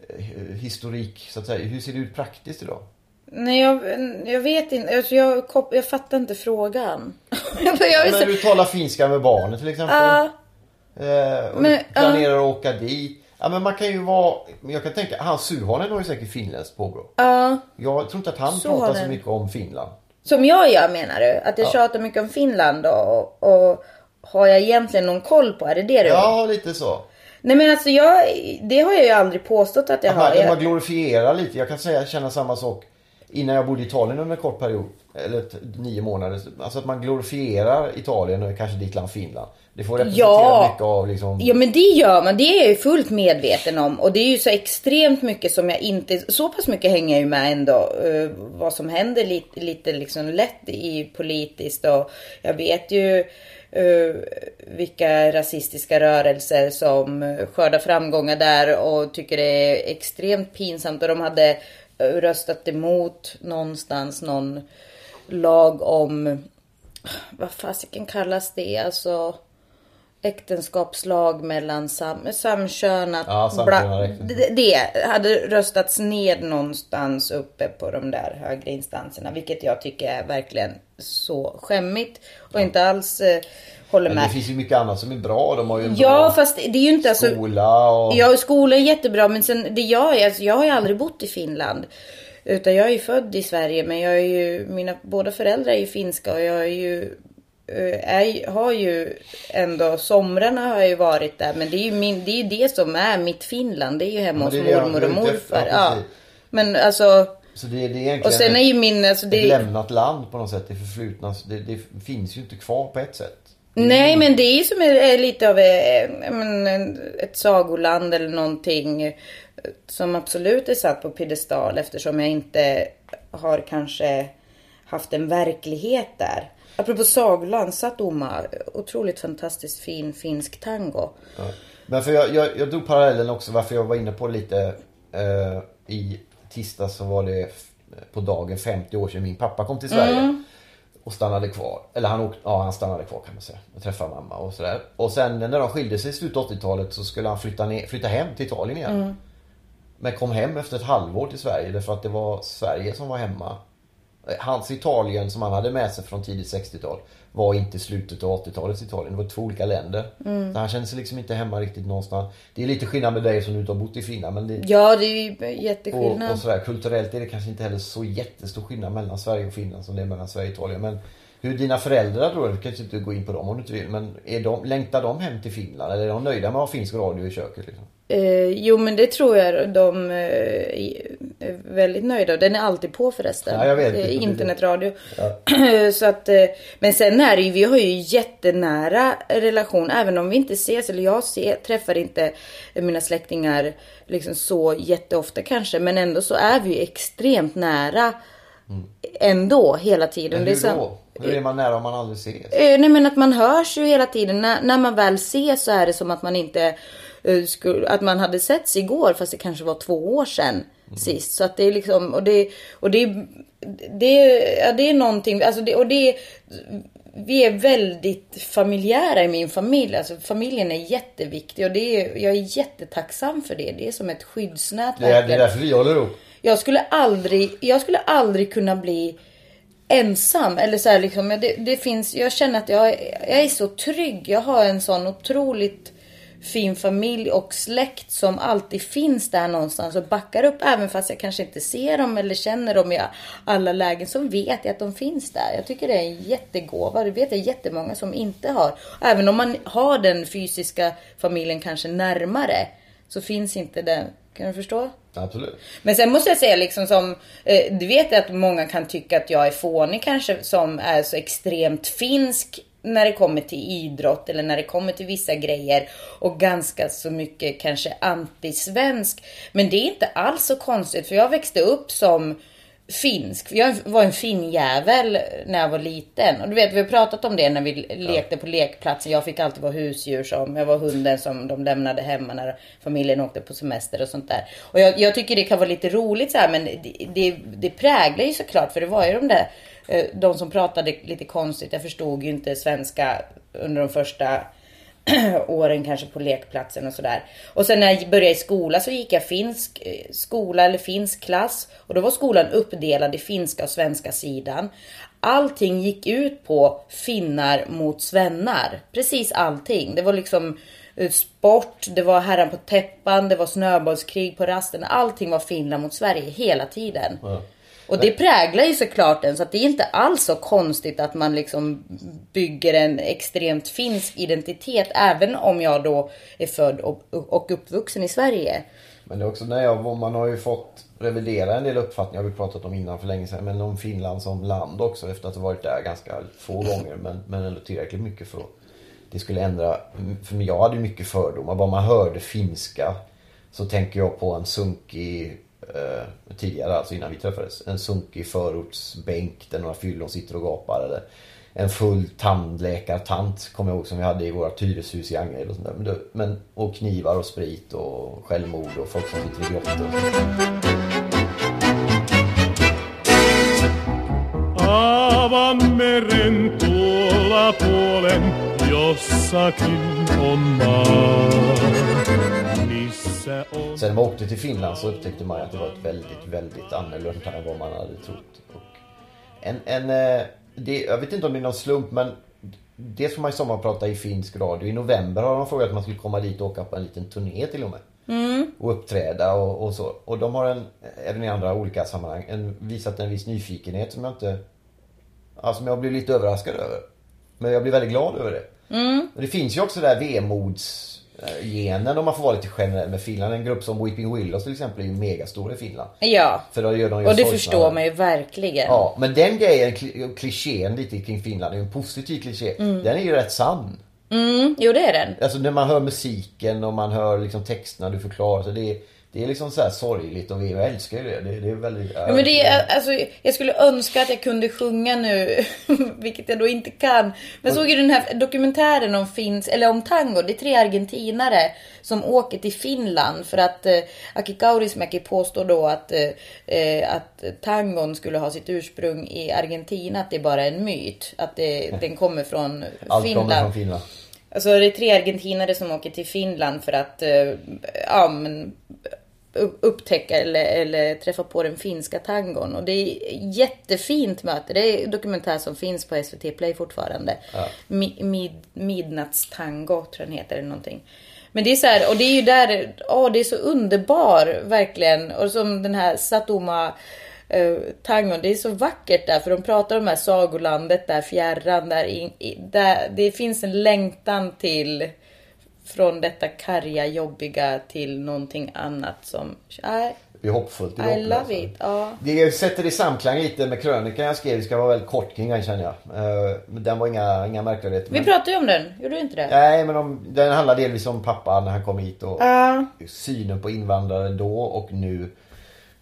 eh, historik så att säga, hur ser det ut praktiskt idag? Nej, jag, jag vet inte. Alltså, jag, jag fattar inte frågan. jag är Men du talar finska med barnen till exempel. Ja. Eh, och Men, planerar att åka dit. Ja men man kan ju vara, jag kan tänka, han Suhonen har ju säkert finländskt påbrå. ja. Jag tror inte att han Suhonen. pratar så mycket om Finland. Som jag gör menar du? Att jag Ja. tjatar mycket om Finland och, och har jag egentligen någon koll på? Är det det du? Ja, lite så. Nej men alltså jag, det har jag ju aldrig påstått att jag Att har. man, glorifierar lite. Jag kan säga, känna samma sak innan jag bodde i Italien under en kort period. Eller nio månader. Alltså att man glorifierar Italien och kanske ditt land Finland. Det får representera Ja. mycket av liksom... ja men det gör man, det är jag ju fullt medveten om. Och det är ju så extremt mycket som jag inte, så pass mycket hänger jag ju med ändå. eh, vad som händer lite, lite liksom lätt i politiskt och jag vet ju eh, vilka rasistiska rörelser som skördar framgångar där och tycker det är extremt pinsamt. Och de hade röstat emot någonstans någon lag om, vad fasiken kallas det? Alltså äktenskapslag mellan sam, samkönat. Ja, äktenskap. det, det hade röstats ned någonstans uppe på de där högre instanserna. Vilket jag tycker är verkligen så skämmigt. Och inte alls eh, håller Men med. det finns ju mycket annat som är bra. De har ju en Ja bra fast det är ju inte alltså. skola och... Ja, skolan är jättebra men sen det jag är, alltså, jag har ju aldrig bott i Finland. Utan jag är ju född i Sverige men jag är ju, mina båda föräldrar är ju finska och jag är ju, eh, är, har ju ändå, somrarna har jag ju varit där men det är ju, min, det, är ju det som är mitt Finland. Det är ju hemma hos mormor och morfar. Ja. Men alltså, Så det, det är egentligen och sen är ju min, alltså ett det lämnat land på något sätt. Det förflutna. Det, det finns ju inte kvar på ett sätt. Nej, men det är ju som är, lite av eh, en- ett sagoland eller någonting eh, som absolut är satt på piedestal eftersom jag inte har kanske haft en verklighet där. Apropå sagoland, Satoma, otroligt fantastiskt fin finsk tango. Ja. Men för jag, jag, jag drog parallellen också varför jag var inne på lite eh, i tisdag så var det på dagen 50 år sedan min pappa kom till Sverige. Och stannade kvar. Eller han, åkte, ja, han stannade kvar kan man säga. Och träffade mamma och sådär. Och sen när de skilde sig i slutet av 80-talet så skulle han flytta, ner, flytta hem till Italien igen. Men kom hem efter ett halvår till Sverige därför att det var Sverige som var hemma. Hans Italien som han hade med sig från tidigt 60-tal var inte slutet av 80-talets Italien. Det var två olika länder. Så han kände sig liksom inte hemma riktigt någonstans. Det är lite skillnad med dig som du inte har bott i Finland. Men det, Ja, det är ju och, jätteskillnad. och sådär. Kulturellt är det kanske inte heller så jättestor skillnad mellan Sverige och Finland som det är mellan Sverige och Italien. Men hur dina föräldrar då, du kanske inte gå in på dem om du inte vill. Men är de, längtar de hem till Finland? Eller är de nöjda med att ha finsk radio i köket? Liksom? Eh, jo, men det tror jag de eh, är väldigt nöjda. Den är alltid på förresten. Ja, jag vet. Eh, internetradio. Ja. Så att, eh, men sen är det ju, vi har ju jättenära relation. Även om vi inte ses, eller jag ser, träffar inte mina släktingar liksom så jätteofta kanske. Men ändå så är vi ju extremt nära ändå hela tiden. Men hur då? Hur är man nära om man aldrig ses? Eh, nej men att man hörs ju hela tiden. När, när man väl ses så är det som att man inte eh, skulle, att man hade setts igår fast det kanske var två år sedan sist. Så att det är liksom, och det, och det, det, ja, det är någonting, alltså det, och det vi är väldigt familjära i min familj. Alltså familjen är jätteviktig och det är, jag är jättetacksam för det. Det är som ett skyddsnät. Det är, det är därför vi håller ihop. Jag skulle aldrig, jag skulle aldrig kunna bli ensam. Eller så här liksom, det, det finns, jag känner att jag, jag är så trygg. Jag har en sån otroligt fin familj och släkt som alltid finns där någonstans och backar upp. Även fast jag kanske inte ser dem eller känner dem i alla lägen så vet jag att de finns där. Jag tycker det är en jättegåva. Det vet jag jättemånga som inte har. Även om man har den fysiska familjen kanske närmare så finns inte den. Kan du förstå? Absolut. Men sen måste jag säga liksom som, eh, du vet att många kan tycka att jag är fånig kanske som är så extremt finsk när det kommer till idrott eller när det kommer till vissa grejer och ganska så mycket kanske antisvensk. Men det är inte alls så konstigt för jag växte upp som finsk. Jag var en finnjävel när jag var liten. Och du vet, vi har pratat om det när vi lekte på lekplatsen. Jag fick alltid vara husdjur som, jag var hunden som de lämnade hemma när familjen åkte på semester och sånt där. Och jag, jag tycker det kan vara lite roligt så här, men det, det, det präglar ju såklart, för det var ju de där, eh, de som pratade lite konstigt. Jag förstod ju inte svenska under de första åren kanske på lekplatsen och sådär. Och sen när jag började i skola så gick jag finsk eh, skola eller finsk klass. Och då var skolan uppdelad i finska och svenska sidan. Allting gick ut på finnar mot svennar. Precis allting. Det var liksom eh, sport, det var herran på täppan, det var snöbollskrig på rasten. Allting var Finland mot Sverige hela tiden. Mm. Och det präglar ju såklart en så att det är inte alls så konstigt att man liksom bygger en extremt finsk identitet även om jag då är född och, uppvuxen i Sverige. Men det är också när jag, man har ju fått revidera en del uppfattningar, har vi pratat om innan för länge sedan, men om Finland som land också efter att ha varit där ganska få gånger men, men ändå tillräckligt mycket för att det skulle ändra, för jag hade ju mycket fördomar, bara man hörde finska så tänker jag på en sunkig eh, tidigare alltså innan vi träffades, en sunkig förortsbänk där några fyllon sitter och gapar eller en full tandläkartant kommer jag ihåg som vi hade i våra hyreshus i Angered och sånt där. Men, det- men, och knivar och sprit och självmord och folk som sitter i grottor. Avan tuolla puolen, jossakin on maa. Sen när man åkte till Finland så upptäckte man att det var ett väldigt, väldigt annorlunda än vad man hade trott. Och en, en, eh, det, jag vet inte om det är någon slump men Dels får man ju sommarprata i finsk radio. I november har de frågat att man skulle komma dit och åka på en liten turné till och med. Och uppträda och, och så. Och de har en, även i andra olika sammanhang, en, visat en viss nyfikenhet som jag inte... Ja, som jag blir lite överraskad över. Men jag blir väldigt glad över det. Och det finns ju också det där vemodsgenen om man får vara lite generell med Finland. En grupp som Weeping Willows till exempel är ju megastor i Finland. Ja. För då gör de ju Och det sorgsna- förstår man ju verkligen. Ja, men den grejen, kli- klichén lite kring Finland, är ju en positiv kliché. Den är ju rätt sann. Mm, jo det är den. Alltså när man hör musiken och man hör liksom texterna du förklarar. Så det, är, det är liksom så här sorgligt och vi jag älskar ju det. Det, det är väldigt... Ja, men det är, alltså, jag skulle önska att jag kunde sjunga nu, vilket jag då inte kan. Men jag såg ju den här dokumentären om finns, eller om tango. Det är tre argentinare som åker till Finland för att eh, Aki Kaurismäki påstår då att, eh, eh, att tangon skulle ha sitt ursprung i Argentina, att det är bara en myt. Att det, den kommer från Allt Finland. kommer från Finland. Alltså det är tre argentinare som åker till Finland för att eh, ja, men, upptäcka eller, eller träffa på den finska tangon. Och det är jättefint möte. Det är en dokumentär som finns på SVT Play fortfarande. Mi, mid, Midnattstango tror jag den heter eller någonting. Men det är så här, och det är ju där, åh det är så underbar verkligen. Och som den här Satoma eh, tangon, det är så vackert där för de pratar om det här sagolandet där fjärran där, in, där det finns en längtan till från detta karga, jobbiga till någonting annat som, nej, Det är hoppfullt. Det är I hopplöst. love it. Ja. Det sätter i samklang lite med krönikan jag skrev. Det ska vara väldigt kort kring den känner jag. Eh, den var inga, inga märkvärdigheter. Vi Men- pratade ju om den, gjorde du inte det? Nej men om, den handlar delvis om pappa när han kom hit och Ja. synen på invandrare då och nu.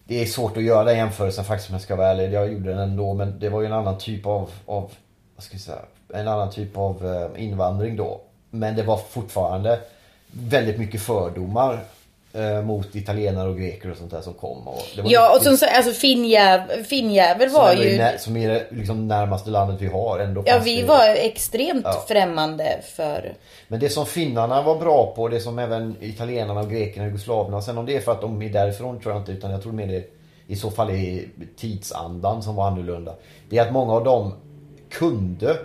Det är svårt att göra den jämförelsen faktiskt om jag ska vara ärlig. Jag gjorde den ändå men det var ju en annan typ av, av vad ska jag säga, en annan typ av eh, invandring då. Men det var fortfarande väldigt mycket fördomar eh, mot italienare och greker och sånt där som kom. Och Ja, och som så, alltså Finnjävel som var ju... nä- Som är det liksom närmaste landet vi har ändå. Ja, vi det- var extremt Ja. främmande för... Men det som finnarna var bra på, det som även italienarna och grekerna och jugoslaverna. Sen om det är för att de är därifrån tror jag inte. Utan jag tror mer det i så fall är tidsandan som var annorlunda. Det är att många av dem kunde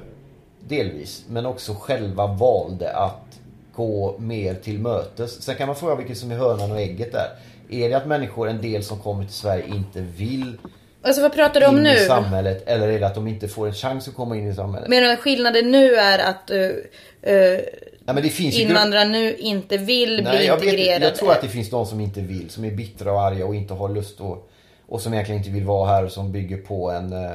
delvis. Men också själva valde att gå mer till mötes. Sen kan man fråga vilket som är hönan och ägget där. Är det att människor, en del som kommer till Sverige inte vill Alltså vad pratar du om in i nu? samhället? Eller är det att de inte får en chans att komma in i samhället? Menar du skillnaden nu är att uh, uh, men ju grupp- invandrare nu inte vill Nej, bli jag, vet, integrerade? jag tror att det finns de som inte vill, som är bittra och arga och inte har lust att, och som egentligen inte vill vara här och som bygger på en, eh,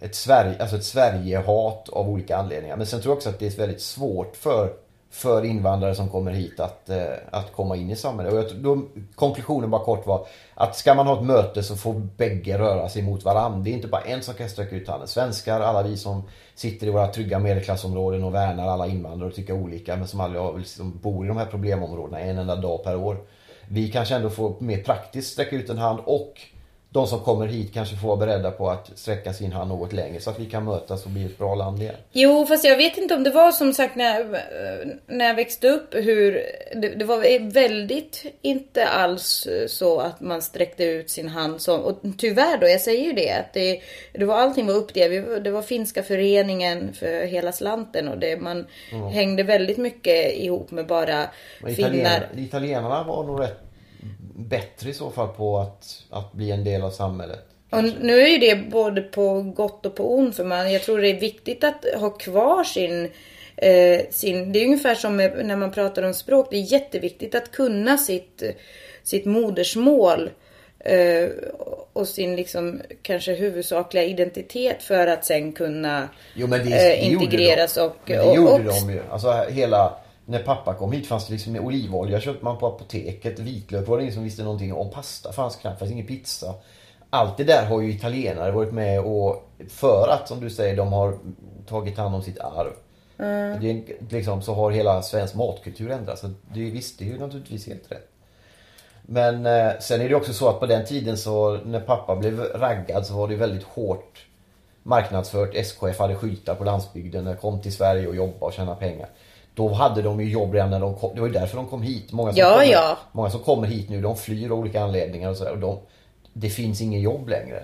ett, Sverige, alltså ett Sverigehat av olika anledningar. Men sen tror jag också att det är väldigt svårt för, för invandrare som kommer hit att, eh, att komma in i samhället. Och jag, då, konklusionen bara kort var att ska man ha ett möte så får bägge röra sig mot varandra. Det är inte bara en som kan sträcka ut handen. Svenskar, alla vi som sitter i våra trygga medelklassområden och värnar alla invandrare och tycker olika men som aldrig har, liksom, bor i de här problemområdena en enda dag per år. Vi kanske ändå får mer praktiskt sträcka ut en hand och de som kommer hit kanske får vara beredda på att sträcka sin hand något längre så att vi kan mötas och bli ett bra land igen. Jo, fast jag vet inte om det var som sagt när, jag- när jag växte upp hur det, det var väldigt inte alls så att man sträckte ut sin hand som, och tyvärr då, jag säger ju det, att det, det var allting var uppdelat. Det var finska föreningen för hela slanten och det, man hängde väldigt mycket ihop med bara Men finnar. italienarna var nog rätt bättre i så fall på att, att bli en del av samhället. Och nu är ju det både på gott och på ont för man, jag tror det är viktigt att ha kvar sin, eh, sin det är ungefär som när man pratar om språk, det är jätteviktigt att kunna sitt, sitt modersmål eh, och sin liksom kanske huvudsakliga identitet för att sen kunna Jo men det, eh, integreras och, Men det och, gjorde och, de ju. Alltså hela... När pappa kom hit fanns det liksom olivolja köpte man på apoteket. Vitlök var det ingen som visste någonting om. Pasta fanns knappt, fanns ingen pizza. Allt det där har ju italienare varit med och för att som du säger de har tagit hand om sitt arv. Det är, liksom, så har hela svensk matkultur ändrats. Så det, visst, det är ju naturligtvis helt rätt. Men eh, sen är det också så att på den tiden så när pappa blev raggad så var det väldigt hårt marknadsfört SKF hade skyltar på landsbygden, kom till Sverige och jobba och tjäna pengar. Då hade de ju jobb redan när de kom. Det var ju därför de kom hit. Många som, Ja, kommer, ja. Många som kommer hit nu, de flyr av olika anledningar och så där, och de, Det finns ingen jobb längre.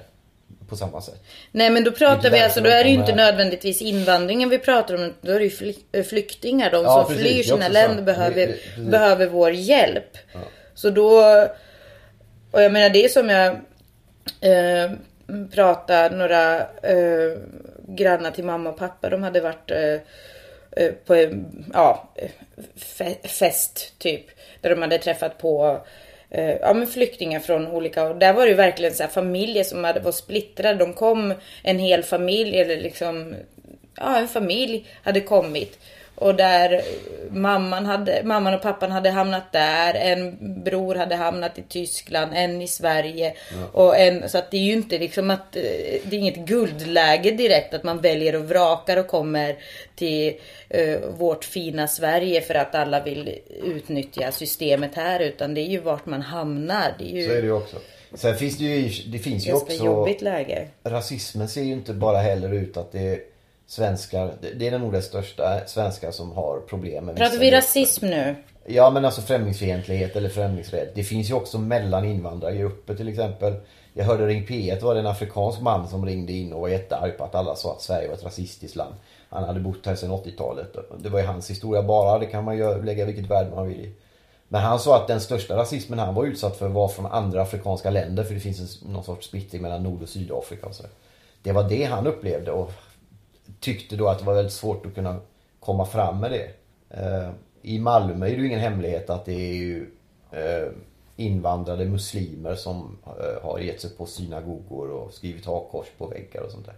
På samma sätt. Nej men då pratar vi alltså, då är det ju inte nödvändigtvis invandringen vi pratar om. Då är det ju eh, flyktingar. De Ja, som precis. flyr sina länder behöver, precis. behöver vår hjälp. Så då... Och jag menar det är som jag eh, pratade några eh, grannar till mamma och pappa. De hade varit eh, Eh, på en ja, fe- fest typ. Där de hade träffat på eh, ja, men flyktingar från olika... Och där var det ju verkligen så här familjer som hade, var splittrade. De kom en hel familj eller liksom... Ja, en familj hade kommit. Och där mamman, hade, mamman och pappan hade hamnat där. En bror hade hamnat i Tyskland, en i Sverige. Och en, så att det är ju inte liksom att eh, det är inget guldläge direkt att man väljer och vrakar och kommer till eh, vårt fina Sverige för att alla vill utnyttja systemet här. Utan det är ju vart man hamnar. Det är ju Så är det ju också. Sen finns det ju, det finns ju också... jobbigt läge. rasismen ser ju inte bara heller ut att det är svenskar, det- är nog det största, svenskar som har problem med Pratar vi rasism nu? Ja men alltså främlingsfientlighet eller främlingsrädd. Det finns ju också mellan invandrargrupper till exempel. Jag hörde Ring P1 var det en afrikansk man som ringde in och var jättearg på att alla sa att Sverige var ett rasistiskt land. Han hade bott här sedan 80-talet. Det var ju hans historia bara, det kan man ju lägga vilket värde man vill i. Men han sa att den största rasismen han var utsatt för var från andra afrikanska länder för det finns en, någon sorts splittring mellan Nord och Sydafrika och så. Det var det han upplevde och tyckte då att det var väldigt svårt att kunna komma fram med det. Eh, I Malmö är det ju ingen hemlighet att det är ju eh, invandrade muslimer som eh, har gett sig på synagogor och skrivit hakkors på väggar och sånt där.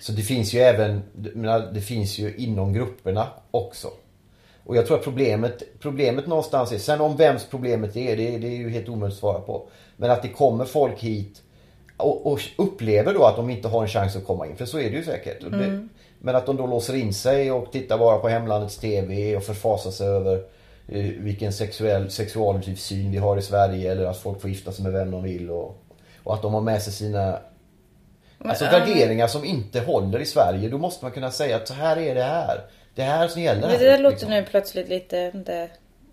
Så det finns ju även, menar, eh, det finns ju inom grupperna också. Och jag tror att problemet, problemet någonstans är, sen om vems problemet är, det, det är ju helt omöjligt att svara på. Men att det kommer folk hit och, och upplever då att de inte har en chans att komma in, för så är det ju säkert. Men att de då låser in sig och tittar bara på hemlandets TV och förfasar sig över eh, vilken sexuell, sexuallivssyn vi har i Sverige eller att folk får gifta sig med vem de vill och, och att de har med sig sina Alltså värderingar som inte håller i Sverige. Då måste man kunna säga att så här är det här. Det är här som gäller. Men här, det där låter liksom. nu plötsligt lite det,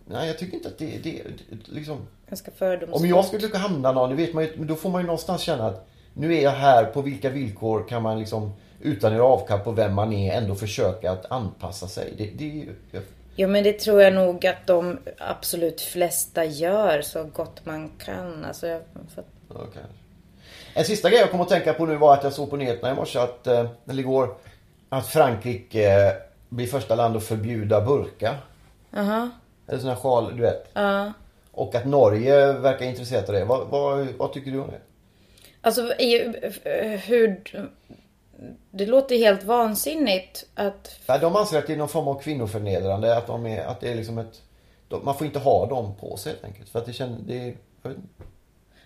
Nej, jag tycker inte att det, det, det liksom... ganska fördomsfullt. Om jag skulle lyckas hamna någon, vet man ju, då får man ju någonstans känna att nu är jag här, på vilka villkor kan man liksom utan att göra avkall på vem man är ändå försöka att anpassa sig. Det, det är ju... Jo men det tror jag nog att de absolut flesta gör så gott man kan. Alltså, jag, Ja, kanske. En sista grej jag kom att tänka på nu var att jag såg på nyheterna i morse att, eh, eller igår, att Frankrike eh, blir första land att förbjuda burka. Aha. Eller sån här sjal, du vet. Ja. Och att Norge verkar intresserat av det. Vad, vad, vad tycker du om det? Alltså hur... Det låter helt vansinnigt att... Ja, de anser att det är någon form av kvinnoförnedrande. Att, de är, att det är liksom ett... de- Man får inte ha dem på sig helt enkelt. För att det känns... Det är, jag.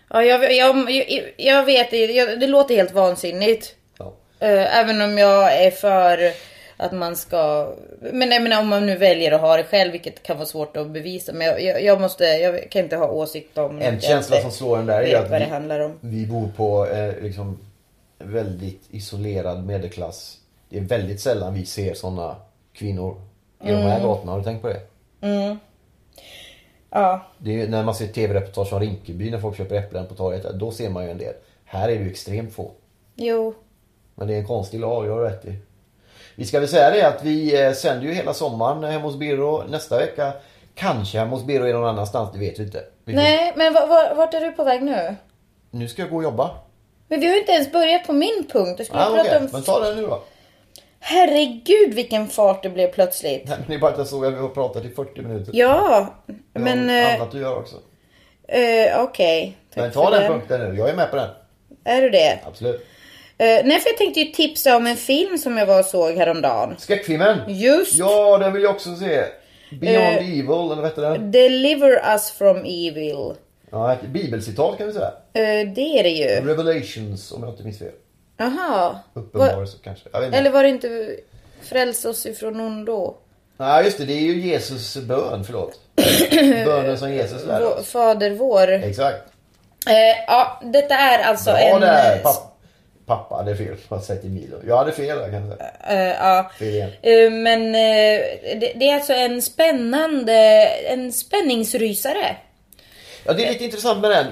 Ja, jag, jag, jag, jag vet det. Jag, det låter helt vansinnigt. Ja. Eh, Även om jag är för att man ska... Men jag menar om man nu väljer att ha det själv, vilket kan vara svårt att bevisa. Men jag, jag, jag måste... Jag kan inte ha åsikt om... En känsla som slår en där är att vi, handlar om. vi bor på eh, liksom väldigt isolerad medelklass. Det är väldigt sällan vi ser såna kvinnor i de Mm. här gatorna. Har du tänkt på det? Ja. Det är när man ser tv-reportage från Rinkeby när folk köper äpplen på torget. Då ser man ju en del. Här är det ju extremt få. Jo. Men det är en konstig lag, jag har rätt i. Vi ska väl säga det att vi eh, sänder ju hela sommaren hemma hos Birro. Nästa vecka kanske hemma hos Birro är någon annanstans, det vet vi inte. Vi Nej, men va- va- vart är du på väg nu? Nu ska jag gå och jobba. Men vi har ju inte ens börjat på min punkt. Skulle Ah, prata okej, om... men ta den nu då. Herregud vilken fart det blev plötsligt. Nej, men det är bara att jag såg att vi har pratat i 40 minuter. Ja, Jag men... har eh, annat att göra också. eh, Okej. Tack Men ta den punkten nu, jag är med på den. Är du det? Absolut. Eh, nej, för jag tänkte ju tipsa om en film som jag var och såg häromdagen. Skräckfilmen. Just Ja, den vill jag också se. Beyond Eh, Evil, eller vad heter den? Deliver Us From Evil. Ja, ett bibelcitat kan vi säga. Eh, det är det ju. Revelations, om jag inte minns fel. Jaha. Uppenbarelse kanske. Eller var det inte Fräls oss ifrån ondo? Nej, just det. Det är ju Jesus bön, förlåt. Bönen som Jesus lär Vår- oss. Fader vår. Exakt. Eh, ja, detta är alltså Bra en... där, eh, papp. Pappa hade fel på att säga till Milo. Jag hade fel där kan jag säga. Eh, ja. Eh, men eh, det, det är alltså en spännande, en spänningsrysare. Ja, det är lite intressant med den.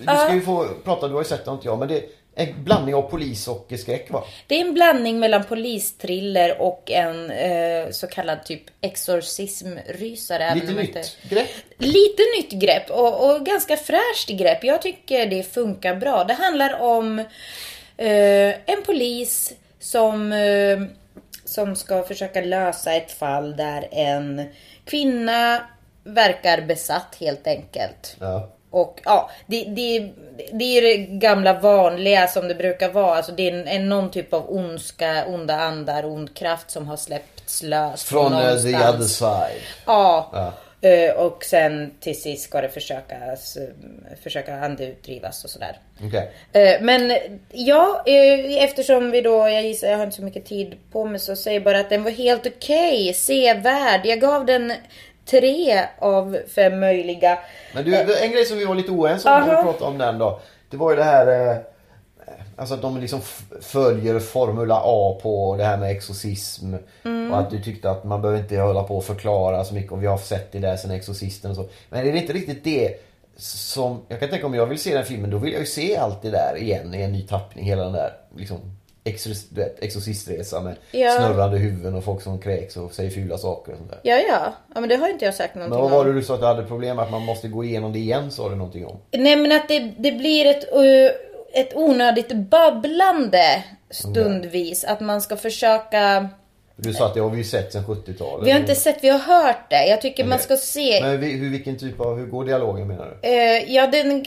Du ska ju få prata, du har ju sett den inte jag. Men det är en blandning av polis och skräck va? Det är en blandning mellan polistriller och en eh, så kallad typ exorcismrysare. Lite nytt inte- grepp. Lite nytt grepp och, och ganska fräscht grepp. Jag tycker det funkar bra. Det handlar om eh, en polis som, eh, som ska försöka lösa ett fall där en kvinna verkar besatt helt enkelt. Ja. Och ja, det, det, det är det gamla vanliga som det brukar vara. Alltså det är en, en, någon typ av ondska, onda andar, ond kraft som har släppts lös. Från eh, the other side. Ja. Ja. Eh, Och sen till sist ska det försökas, försöka andeutdrivas och sådär. Okej. Eh, Men ja, eh, eftersom vi då, jag gissar, jag har inte så mycket tid på mig så säger jag bara att den var helt okej, sevärd. Jag gav den tre av fem möjliga. Men du, en grej som vi var lite oense om när vi pratade om den då. Det var ju det här... Alltså att de liksom följer Formula A på det här med exorcism. Mm. Och att du tyckte att man behöver inte hålla på och förklara så mycket. Och vi har sett det där sen Exorcisten och så. Men är det inte riktigt det som... Jag kan tänka om jag vill se den filmen då vill jag ju se allt det där igen i en ny tappning. Hela den där liksom... Exorcistresa med Ja. snurrande huvuden och folk som kräks och säger fula saker och sånt där. Ja, ja. Ja, men det har inte jag sagt någonting Men vad var det om. du sa att du hade problem med att man måste gå igenom det igen sa du någonting om? Nej, men att det, det blir ett, eh, ett onödigt babblande stundvis. Att man ska försöka... Du sa att det har vi sett sen 70-talet. Vi har inte sett, vi har hört det. Jag tycker man Okej. ska se. Men hur, vilken typ av, hur går dialogen menar du? Eh, ja, det är en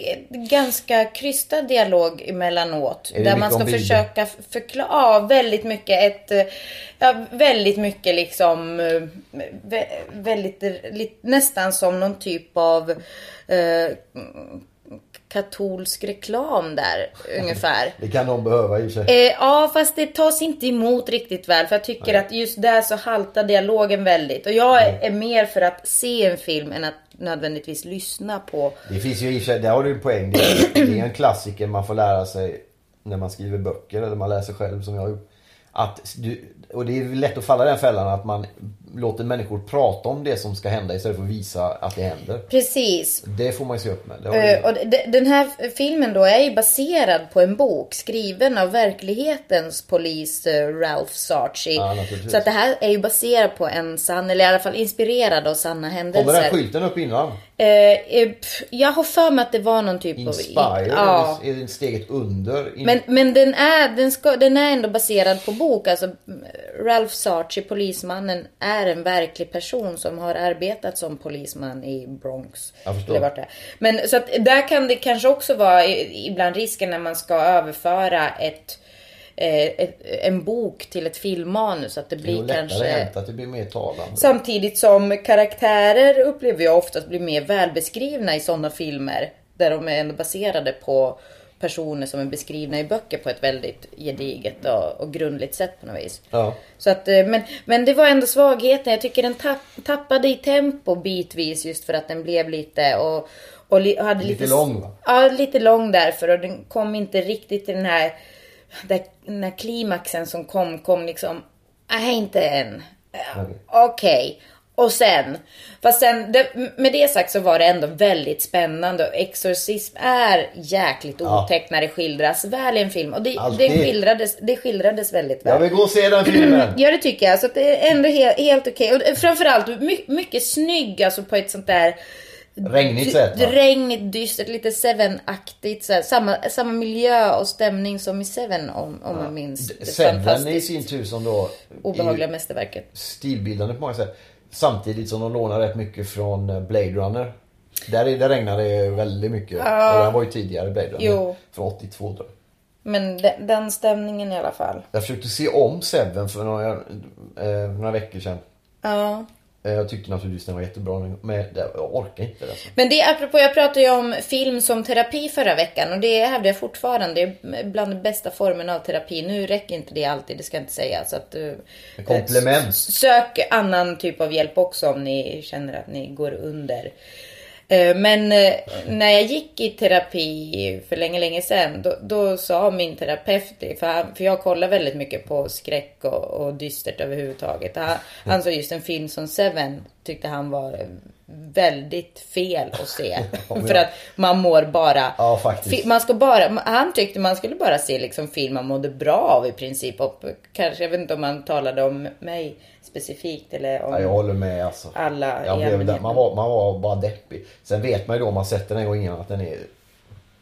ganska krystad dialog emellanåt. Är Där man ska försöka förklara, ja, väldigt mycket ett, ja, väldigt mycket liksom, eh, vä- väldigt, nästan som någon typ av eh, katolsk reklam där, ungefär. Det kan de behöva i sig. Eh, ja, fast det tas inte emot riktigt väl. För jag tycker att just där så haltar dialogen väldigt. Och jag är, är mer för att se en film än att nödvändigtvis lyssna på. Det finns ju i sig, där har du en poäng. Det är, det är en klassiker man får lära sig när man skriver böcker eller man läser själv som jag har gjort. Att du, och det är lätt att falla i den fällan att man låter människor prata om det som ska hända istället för att visa att det händer. Precis. Det får man ju se upp med. Du- och de- den här filmen då är ju baserad på en bok skriven av verklighetens polis eh, Ralph Sarchi. Ja, så att det här är ju baserat på en sann, eller i alla fall inspirerad av sanna händelser. Kommer den skylten upp innan? Pff, jag har för mig att det var någon typ Inspire? av... Ja. Eller är det steget under? In, Men, men den, är, den, ska, den är ändå baserad på bok. Alltså, Ralph Sarchi, polismannen, är en verklig person som har arbetat som polisman i Bronx. Eller vart det är. Men så att där kan det kanske också vara ibland risken när man ska överföra ett, eh, ett, en bok till ett filmmanus. Att det det är blir lättare kanske... hänt att det blir mer talande. Samtidigt som karaktärer upplever jag oftast blir mer välbeskrivna i sådana filmer. Där de är baserade på personer som är beskrivna i böcker på ett väldigt gediget och, och grundligt sätt på något vis. Ja. Så att, eh, men, men det var ändå svagheten. Jag tycker den tapp, tappade i tempo bitvis just för att den blev lite och, och li, hade Lite lite, lång, va? Ja, lite lång därför och den kom inte riktigt till den här, den här klimaxen som kom, kom liksom, nej inte än. Okej. Och sen, fast sen, det, med det sagt så var det ändå väldigt spännande och exorcism är jäkligt Ja. otäckt när det skildras väl i en film. Och det, det, Alltid. skildrades, det skildrades väldigt väl. Jag vill gå och se den filmen. Ja det tycker jag. Så det är ändå helt, helt okej. Och framförallt my, mycket snygg alltså på ett sånt där Regnigt sätt va? Regnigt, dystert, lite Seven-aktigt. Samma, samma miljö och stämning som i Seven om, om man minns. Det Seven i sin tur som då obehagliga mästerverket. stilbildande på många sätt. Samtidigt som de lånar rätt mycket från eh, Blade Runner. Där, är- där regnar det väldigt mycket. Och den var ju tidigare Blade Runner. Jo. Från 82 tror jag. Men de, den stämningen i alla fall. Jag försökte se om Seven för några, eh, några veckor sedan. Ja. Eh, Jag tyckte naturligtvis den var jättebra men det- jag orkar inte det alltså. Men det apropå, jag pratade ju om film som terapi förra veckan och det hävdar jag fortfarande. Det är bland de bästa formerna av terapi. Nu räcker inte det alltid, det ska jag inte säga. Så att, eh, Komplement. Sök annan typ av hjälp också om ni känner att ni går under. Eh, men eh, när jag gick i terapi för länge, länge sedan, då, då sa min terapeut, det, för, han, för jag kollar väldigt mycket på skräck och, och dystert överhuvudtaget. Han, han såg just en film som Seven tyckte han var eh, väldigt fel att se. Ja, för att man mår bara... Ja, faktiskt. Man ska bara, han tyckte man skulle bara se liksom film man mådde bra av i princip. Och kanske, jag vet inte om han talade om mig specifikt eller om Ja, jag håller med alltså. alla Jag blev där. Man, var, man var bara deppig. Sen vet man ju då om man sett den en gång innan att den är...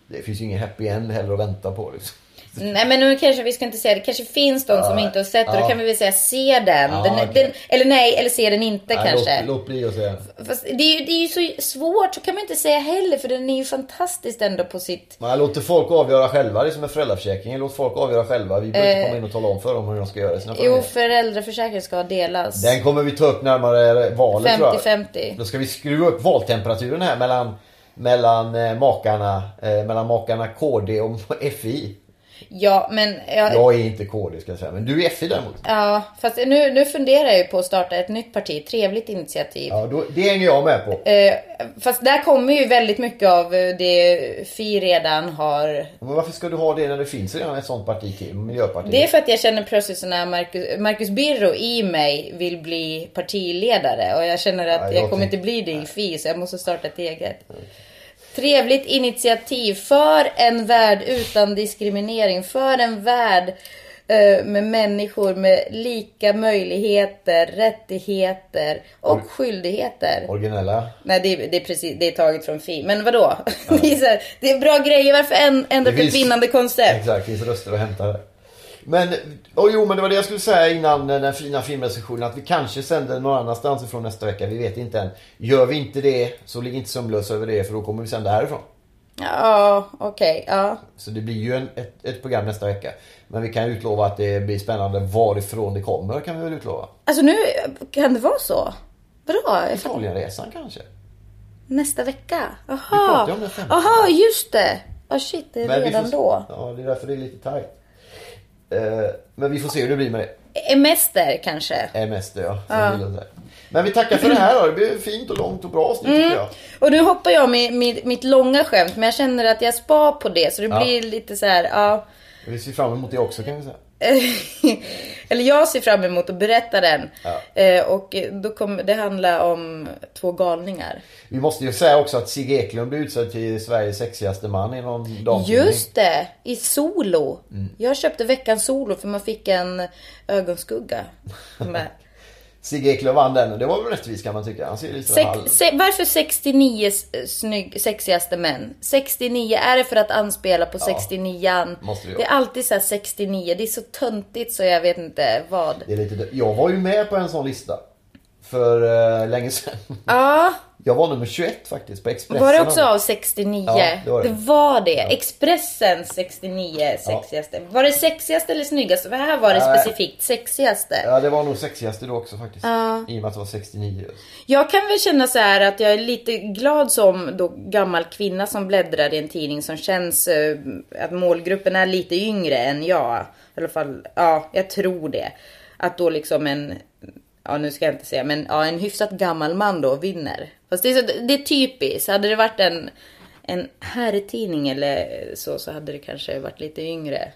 Det finns ju ingen happy end heller att vänta på liksom. Nej men nu kanske vi ska inte säga det. kanske finns de som Ja, inte har sett och då ja. kan vi väl säga se den. Ja, den, okej. den eller nej, eller se den inte Nej, kanske. Låt, låt bli att säga. Fast det är, ju, det är ju så svårt, så kan man inte säga heller för den är ju fantastisk ändå på sitt... Man låter folk avgöra själva. Det är som med föräldraförsäkringen. Låt folk avgöra själva. Vi behöver inte komma in och tala om för dem hur de ska göra sina Eh, Jo, familjer. föräldraförsäkringen ska delas. Den kommer vi ta upp närmare valet tror jag. 50-50. Då ska vi skruva upp valtemperaturen här mellan, mellan eh, makarna, eh, mellan makarna KD och FI. Ja, men... Jag, Jag är inte KD ska jag säga, men du är FI däremot. Ja, fast nu, nu funderar jag ju på att starta ett nytt parti. Trevligt initiativ. Ja, då, det hänger jag med på. Eh, fast där kommer ju väldigt mycket av eh, det Fi redan har Men varför ska du ha det när det finns redan ett sånt parti till? Miljöpartiet? Det är för att jag känner plötsligt så när Marcus, Marcus Birro i mig vill bli partiledare och jag känner att Ja, jag jag kommer inte bli det i FI så jag måste starta ett eget. Trevligt initiativ för en värld utan diskriminering, för en värld eh, med människor med lika möjligheter, rättigheter och skyldigheter. Originella? Nej, det är, det är precis, det är taget från Fi. Men vadå? det, är så här, det är bra grejer. Varför ändra ett vinnande koncept? Exakt, det finns röster att hämta. Men, oh, jo men det var det jag skulle säga innan den fina filmrecensionen. Att vi kanske sänder någon annanstans ifrån nästa vecka. Vi vet inte än. Gör vi inte det så ligg inte sömnlös över det för då kommer vi sända härifrån. Ja, okej. ja. Så det blir ju en, ett, ett program nästa vecka. Men vi kan utlova att det blir spännande varifrån det kommer kan vi väl utlova. Alltså nu kan det vara så? Fattar- Italienresan kanske. Nästa vecka? Jaha. Jaha, just det. Ja shit, det är Men redan får, då. Ja, det är därför det är lite tajt. Eh, men vi får se hur det blir med det. Emester kanske? Emester ja. säger. Men vi tackar för det här då. Det blir fint och långt och bra avsnitt Mm. tycker jag. Och nu hoppar jag med, med mitt långa skämt men jag känner att jag spar på det så det Ja. blir lite så här, ja. Vi ser fram emot det också kan vi säga. Eller jag ser fram emot att berätta den. Ja. Eh, och då kommer det handla om två galningar. Vi måste ju säga också att Sigge Eklund blev utsedd till Sveriges sexigaste man i någon damtidning. Just det! I Solo. Mm. Jag köpte veckans Solo för man fick en ögonskugga. med. Sigge Eklund vann den och det var väl rättvist kan man tycka. Han ser lite Sex, halv... se, varför 69 s- snygg, sexigaste män? 69, är det för att anspela på 69an? måste det det är alltid så här 69, det är så töntigt så jag vet inte vad. Det är lite... Jag var ju med på en sån lista. För uh, länge sedan. Ja, Jag var nummer 21 faktiskt på Expressen. var det också av 69? Ja, det var det. var det. Expressen 69 sexigaste. Var det sexigaste eller snyggaste? För här var det Nej. specifikt sexigaste. Ja, det var nog sexigaste då också faktiskt. I och med att det var 69. Jag kan väl känna så här att jag är lite glad som då gammal kvinna som bläddrar i en tidning som känns eh, att målgruppen är lite yngre än jag. I alla fall, ja, jag tror det. Att då liksom en, ja nu ska jag inte säga, men ja, en hyfsat gammal man då vinner. Fast det är, så, det är typiskt. Hade det varit en, en herrtidning eller så, så hade det kanske varit lite yngre.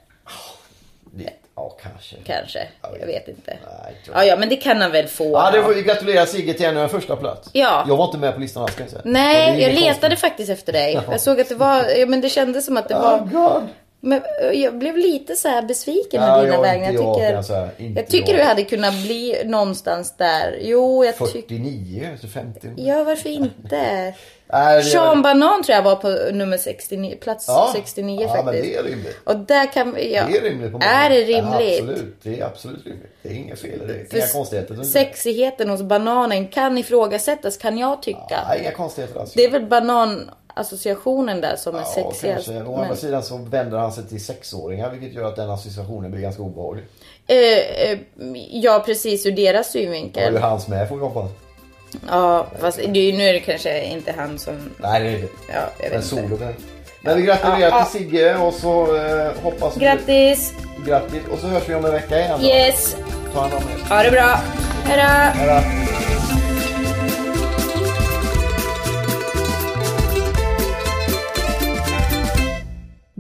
Det, ja, kanske. Kanske. Ja, Jag vet inte. Nej, Ja, ja, men det kan han väl få. Ja, det får vi gratulera Sigge till ännu en första plats. Ja. Jag var inte med på listan alls kan jag säga. Nej, jag letade konstigt. faktiskt efter dig. Jag såg att det var, ja, men det kändes som att det Oh var... God. Men eh, jag blev lite så här besviken Ja, med dina vägnar. Jag jag, tycker, kan jag tycker jag. du hade kunnat bli någonstans där. Jo, jag tycker... 49, så 50. Ja, varför inte? Nej, Sean Banan tror jag var på nummer 69, plats Ja. 69 ja, faktiskt. men det är rimligt. Och där kan ja. Det är rimligt på många Är det sätt. Ja, rimligt? absolut, det är absolut rimligt. Det är inga fel det. För Inga konstigheter. Sexigheten hos bananen kan ifrågasättas kan jag tycka. Nej, inga konstigheter alls. Det är väl bananassociationen där som är Ja, sexigast. kanske. Å andra Men- sidan så vänder han sig till sexåringar vilket gör att den associationen blir ganska obehaglig. Eh, eh, ja, precis ur deras synvinkel. ju hans med får vi hoppas. Ja, fast det är, nu är det kanske inte han som... Nej, det är det Ja, jag vet solo inte. Men vi gratulerar Ja, ja. till Sigge och så eh, hoppas vi... Grattis! Grattis! Och så hörs vi om en vecka igen då. Yes! Ta hand om er. Ha det bra! Hejdå! Hej